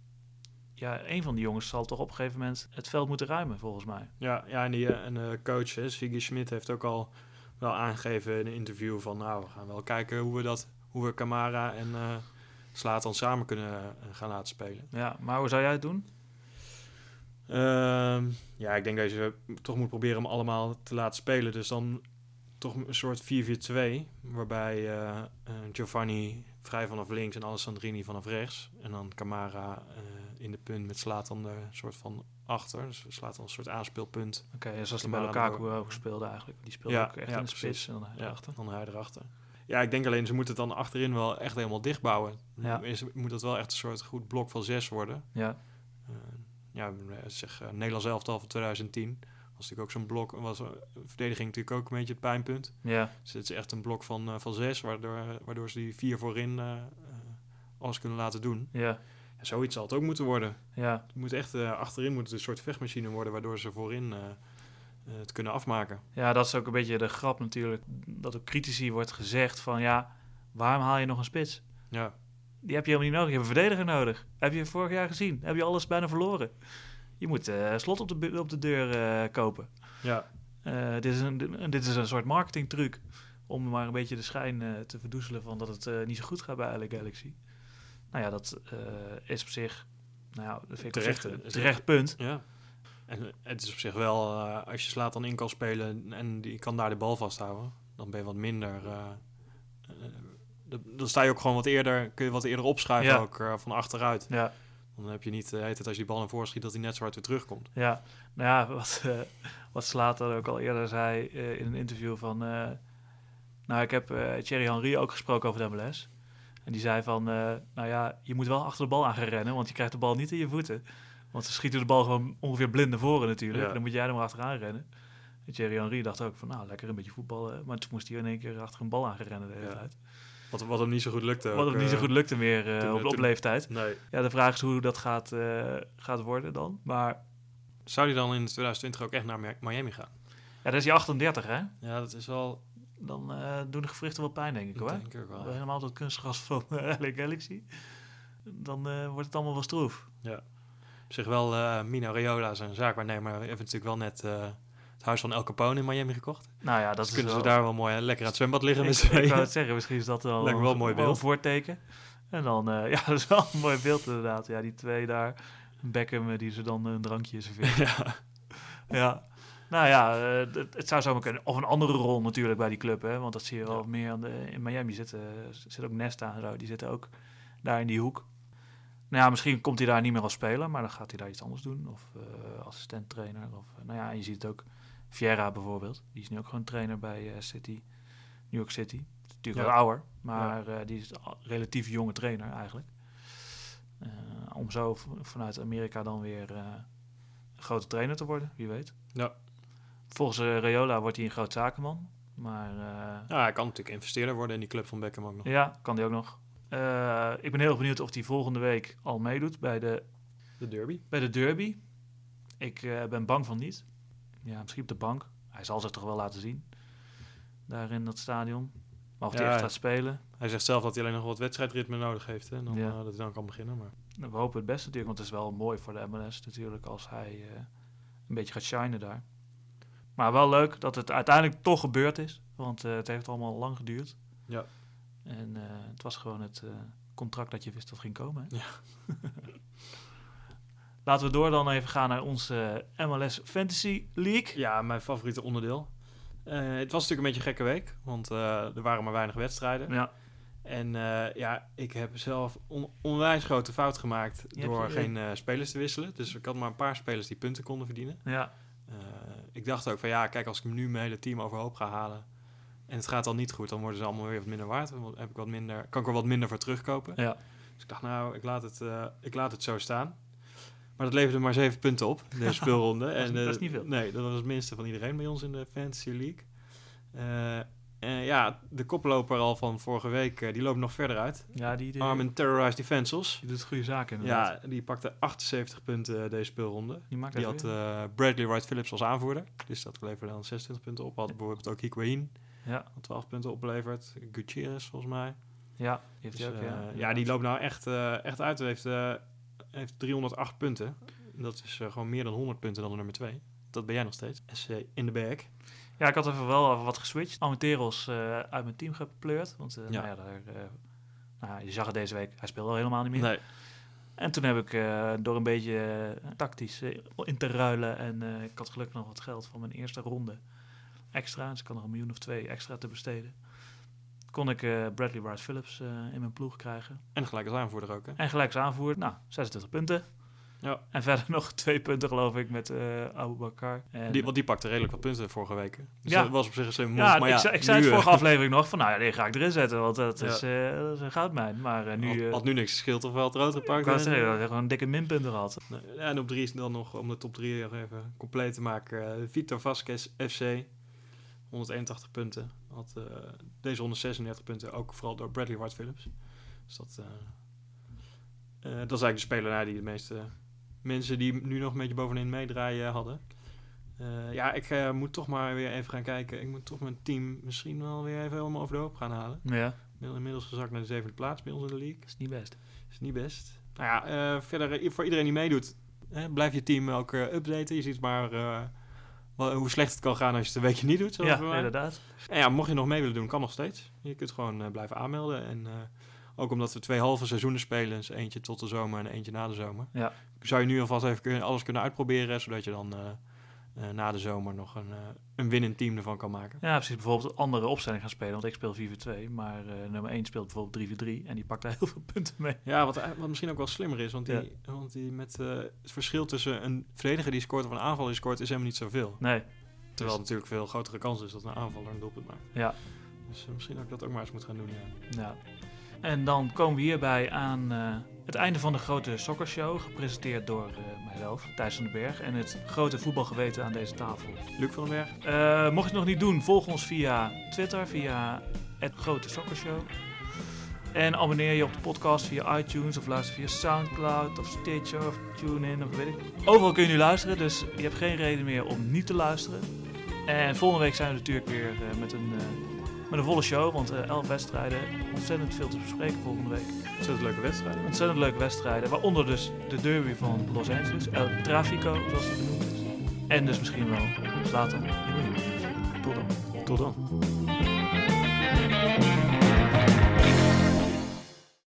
Ja, een van die jongens zal toch op een gegeven moment het veld moeten ruimen, volgens mij. Ja, ja en die en, eh, coach, hè, Siggy Schmidt, heeft ook al wel aangegeven in een interview van... nou, we gaan wel kijken hoe we dat, hoe we Camara en eh Slatan samen kunnen eh, gaan laten spelen. Ja, maar hoe zou jij het doen? Ehm, ja, ik denk dat je toch moet proberen om allemaal te laten spelen. Dus dan toch een soort 4-4-2, waarbij eh, Giovanni vrij vanaf links en Alessandrini vanaf rechts. En dan Camara eh, in de punt met Slatan er een soort van achter. Dus Slatan een soort aanspeelpunt. Oké, zoals hij bij Lukaku door- ook speelde eigenlijk. Die speelde Ja, ook echt ja, in de spits en dan hij Ja, erachter. dan hij erachter. Ja, ik denk alleen ze moeten het dan achterin wel echt helemaal dichtbouwen. Ja. Is, moet dat wel echt een soort goed blok van zes worden. Ja, Eh, ja, zeg, uh, Nederlands elftal van 2010 was natuurlijk ook zo'n blok, was uh, verdediging natuurlijk ook een beetje het pijnpunt. Ja. Dus het is echt een blok van, uh, van zes, waardoor, waardoor ze die vier voorin alles kunnen laten doen. Ja. En zoiets zal het ook moeten worden. Ja. Het moet echt achterin moet het een soort vechtmachine worden, waardoor ze voorin het kunnen afmaken. Ja, dat is ook een beetje de grap natuurlijk. Dat op critici wordt gezegd van ja, waarom haal je nog een spits? Ja. Die heb je helemaal niet nodig. Je hebt een verdediger nodig. Heb je vorig jaar gezien? Heb je alles bijna verloren? Je moet uh, slot op de, op de deur uh, kopen. Ja. Uh, dit, is een, dit is een soort marketingtruc om maar een beetje de schijn te verdoezelen van dat het niet zo goed gaat bij LA Galaxy. Nou ja, dat is op zich nou ja, dat vind ik terecht, een terecht punt. Ja. En het is op zich wel, als je slaat dan in kan spelen en die kan daar de bal vasthouden, dan ben je wat minder dan sta je ook gewoon wat eerder, kun je wat eerder opschuiven ja. ook van achteruit. Ja. Dan heb je niet uh, het als je die bal naar voren schiet dat hij net zo hard weer terugkomt. Ja, nou ja, wat, uh, wat Slater ook al eerder zei in een interview van... nou, ik heb Thierry Henry ook gesproken over de MLS. En die zei van, nou ja, je moet wel achter de bal aan gaan rennen, want je krijgt de bal niet in je voeten. Want ze schieten de bal gewoon ongeveer blind naar voren natuurlijk. Ja. En dan moet jij er maar achteraan rennen. En Thierry Henry dacht ook van, nou, lekker een beetje voetballen. Maar toen moest hij in één keer achter een bal aan gaan rennen de hele ja. tijd. Wat, wat hem niet zo goed lukte. Wat ook, hem niet zo uh, goed lukte meer uh, toen, op, op toen, leeftijd. Nee. Ja, de vraag is hoe dat gaat, uh, gaat worden dan. Maar Zou hij dan in 2020 ook echt naar Miami gaan? ja, dat is hij 38, hè? Ja, dat is wel... Dan doen de gewrichten wel pijn, denk ik, hoor. Denk ik wel, ja. Helemaal op dat kunstgras van LA Galaxy. Dan wordt het allemaal wel stroef. Ja. Op zich wel, Mino Raiola, zijn zaakwaarnemer, heeft natuurlijk wel net huis van El Capone in Miami gekocht. Nou ja, dat dus is kunnen wel... ze daar wel mooi hè, lekker aan het zwembad liggen ik, met z'n ik tweeën. het zeggen, misschien is dat wel, een mooi beeld. voorteken. En dan, uh, ja, dat is wel een mooi beeld inderdaad. Ja, die twee daar, Beckham, die ze dan een drankje serveren. ja. ja. Nou ja, het, het, zou zomaar kunnen. Of een andere rol natuurlijk bij die club, hè. Want dat zie je wel ja. meer aan de, in Miami zitten. zit ook Nesta en zo, die zitten ook daar in die hoek. Nou ja, misschien komt hij daar niet meer als speler, maar dan gaat hij daar iets anders doen. Of uh, assistent trainer. Of, nou ja, en je ziet het ook. Vieira bijvoorbeeld, die is nu ook gewoon trainer bij uh, City, New York City. Is natuurlijk wel ouder, maar uh, die is een relatief jonge trainer eigenlijk. Uh, om zo vanuit Amerika dan weer een grote trainer te worden, wie weet. Ja. Volgens uh, Rayola wordt hij een groot zakenman, maar uh, ja, hij kan natuurlijk investeerder worden in die club van Beckham ook nog. ja, kan hij ook nog. Uh, ik ben heel benieuwd of hij volgende week al meedoet bij de, De derby. bij de derby. Ik ben bang van niet. Ja, misschien op de bank. Hij zal zich toch wel laten zien. Daar in dat stadion. Maar of hij Ja, echt gaat spelen. Hij zegt zelf dat hij alleen nog wat wedstrijdritme nodig heeft. Hè, dan, Ja. eh, dat hij dan kan beginnen. Maar Nou, we hopen het beste natuurlijk. Want het is wel mooi voor de MLS natuurlijk. Als hij uh, een beetje gaat shinen daar. Maar wel leuk dat het uiteindelijk toch gebeurd is. Want uh, het heeft allemaal lang geduurd. Ja. En het was gewoon het contract dat je wist dat ging komen. Hè? Ja. Laten we door dan even gaan naar onze MLS Fantasy League. ja, mijn favoriete onderdeel. Uh, het was natuurlijk een beetje een gekke week. Want uh, er waren maar weinig wedstrijden. Ja. En uh, ja, ik heb zelf on onwijs grote fout gemaakt Je door geen spelers te wisselen. Dus ik had maar een paar spelers die punten konden verdienen. Ja, ik dacht ook van ja, kijk, als ik nu mijn hele team overhoop ga halen en het gaat dan niet goed, dan worden ze allemaal weer wat minder waard. Dan heb ik wat minder, kan ik er wat minder voor terugkopen. ja. Dus ik dacht, nou, ik laat het, ik laat het zo staan. Maar dat leverde maar zeven punten op, de speelronde. Dat is- en, dat is niet veel. Nee, dat was het minste van iedereen bij ons in de Fantasy League. Uh, en ja, de koploper al van vorige week, uh, die loopt nog verder uit. ja die, die, Armin Terrorized Defensals. die doet goede zaken inderdaad. Ja, die pakte 78 punten deze speelronde. die maakt Die had uh, Bradley Wright Phillips als aanvoerder. Dus dat leverde dan 26 punten op. Had bijvoorbeeld ook Higuain. Ja. Had 12 punten opgeleverd. Gutierrez volgens mij. ja, die heeft Dus, ook, ja. ja, die loopt nou echt, echt uit. Hij heeft, heeft 308 punten. Dat is uh, gewoon meer dan 100 punten dan de nummer 2. Dat ben jij nog steeds. SC in de bag. Ja, ik had even wel even wat geswitcht. Amateros uh, uit mijn team gepleurd. Want uh, Ja. Nou ja, daar, nou, je zag het deze week. Hij speelde al helemaal niet meer. Nee. En toen heb ik uh, door een beetje uh, tactisch uh, in te ruilen. En ik had gelukkig nog wat geld van mijn eerste ronde extra. Dus ik kan nog een miljoen of twee extra te besteden. Kon ik uh, Bradley Wright Phillips uh, in mijn ploeg krijgen. En gelijk als aanvoerder ook, hè? En gelijk als aanvoer. Nou, 26 punten. Ja. En verder nog twee punten, geloof ik, met eh Abu Bakar. En, Die, want die pakte redelijk wat punten vorige week. Dus Ja. dat was op zich een slim move. ja, maar ik, ja, zei- ik zei nu, het eh, vorige aflevering nog van, nou ja, die ga ik erin zetten, want dat, is, eh, dat is een goudmijn. Maar eh, nu... had, eh, had nu niks gescheeld of wel het rood ik gepakt. eh, dat hij gewoon een dikke minpunten gehad. En op drie is dan nog, om de top drie nog even compleet te maken, eh Vitor Vasquez FC, 181 punten. Had eh, deze 136 punten, ook vooral door Bradley Ward Phillips. Dus dat, eh, dat is eigenlijk de speler nou, die de meeste mensen die nu nog een beetje bovenin meedraaien hadden. Ja, ik moet toch maar weer even gaan kijken. Ik moet toch mijn team misschien wel weer even helemaal over de hoop gaan halen. Ja, inmiddels gezakt naar de zevende plaats bij ons in de league. is niet best. Is niet best. Nou ja, verder voor iedereen die meedoet, hè, blijf je team ook updaten. Je ziet maar hoe slecht het kan gaan als je het een weekje niet doet. Ja, inderdaad. En ja, mocht je nog mee willen doen, kan nog steeds. Je kunt gewoon eh, blijven aanmelden. En eh, ook omdat we twee halve seizoenen spelen, dus eentje tot de zomer en eentje na de zomer, Ja. zou je nu alvast even kun- alles kunnen uitproberen, zodat je dan eh, na de zomer nog een, eh, een winnend team ervan kan maken. Ja, precies. Bijvoorbeeld een andere opstelling gaan spelen. Want ik speel 4-2, maar eh, nummer 1 speelt bijvoorbeeld 3-4-3. En die pakt daar heel veel punten mee. Ja, wat, wat misschien ook wel slimmer is, want, die, Ja. want die met, het verschil tussen een verdediger die scoort of een aanvaller die scoort is helemaal niet zoveel. Nee. Terwijl het natuurlijk veel grotere kans is dat een aanvaller een doelpunt maakt. Ja. Dus misschien dat ik dat ook maar eens moet gaan doen, ja. Ja. En dan komen we hierbij aan eh, het einde van de grote soccershow. Gepresenteerd door eh, mijzelf, Thijs van den Berg. En het grote voetbalgeweten aan deze tafel. Luc van den Berg? Eh, mocht je het nog niet doen, volg ons via Twitter, via het grote soccershow. En abonneer je op de podcast via iTunes of luister via Soundcloud of Stitcher of TuneIn of weet ik. Overal kun je nu luisteren, dus je hebt geen reden meer om niet te luisteren. En volgende week zijn we natuurlijk weer eh, met, een, met een volle show, want eh 11 wedstrijden, ontzettend veel te bespreken volgende week. Ontzettend leuke wedstrijd. Ontzettend leuke wedstrijden, waaronder dus de derby van Los Angeles, El Trafico zoals die benoemd is. En dus misschien wel Zlatan. Tot dan. Tot dan.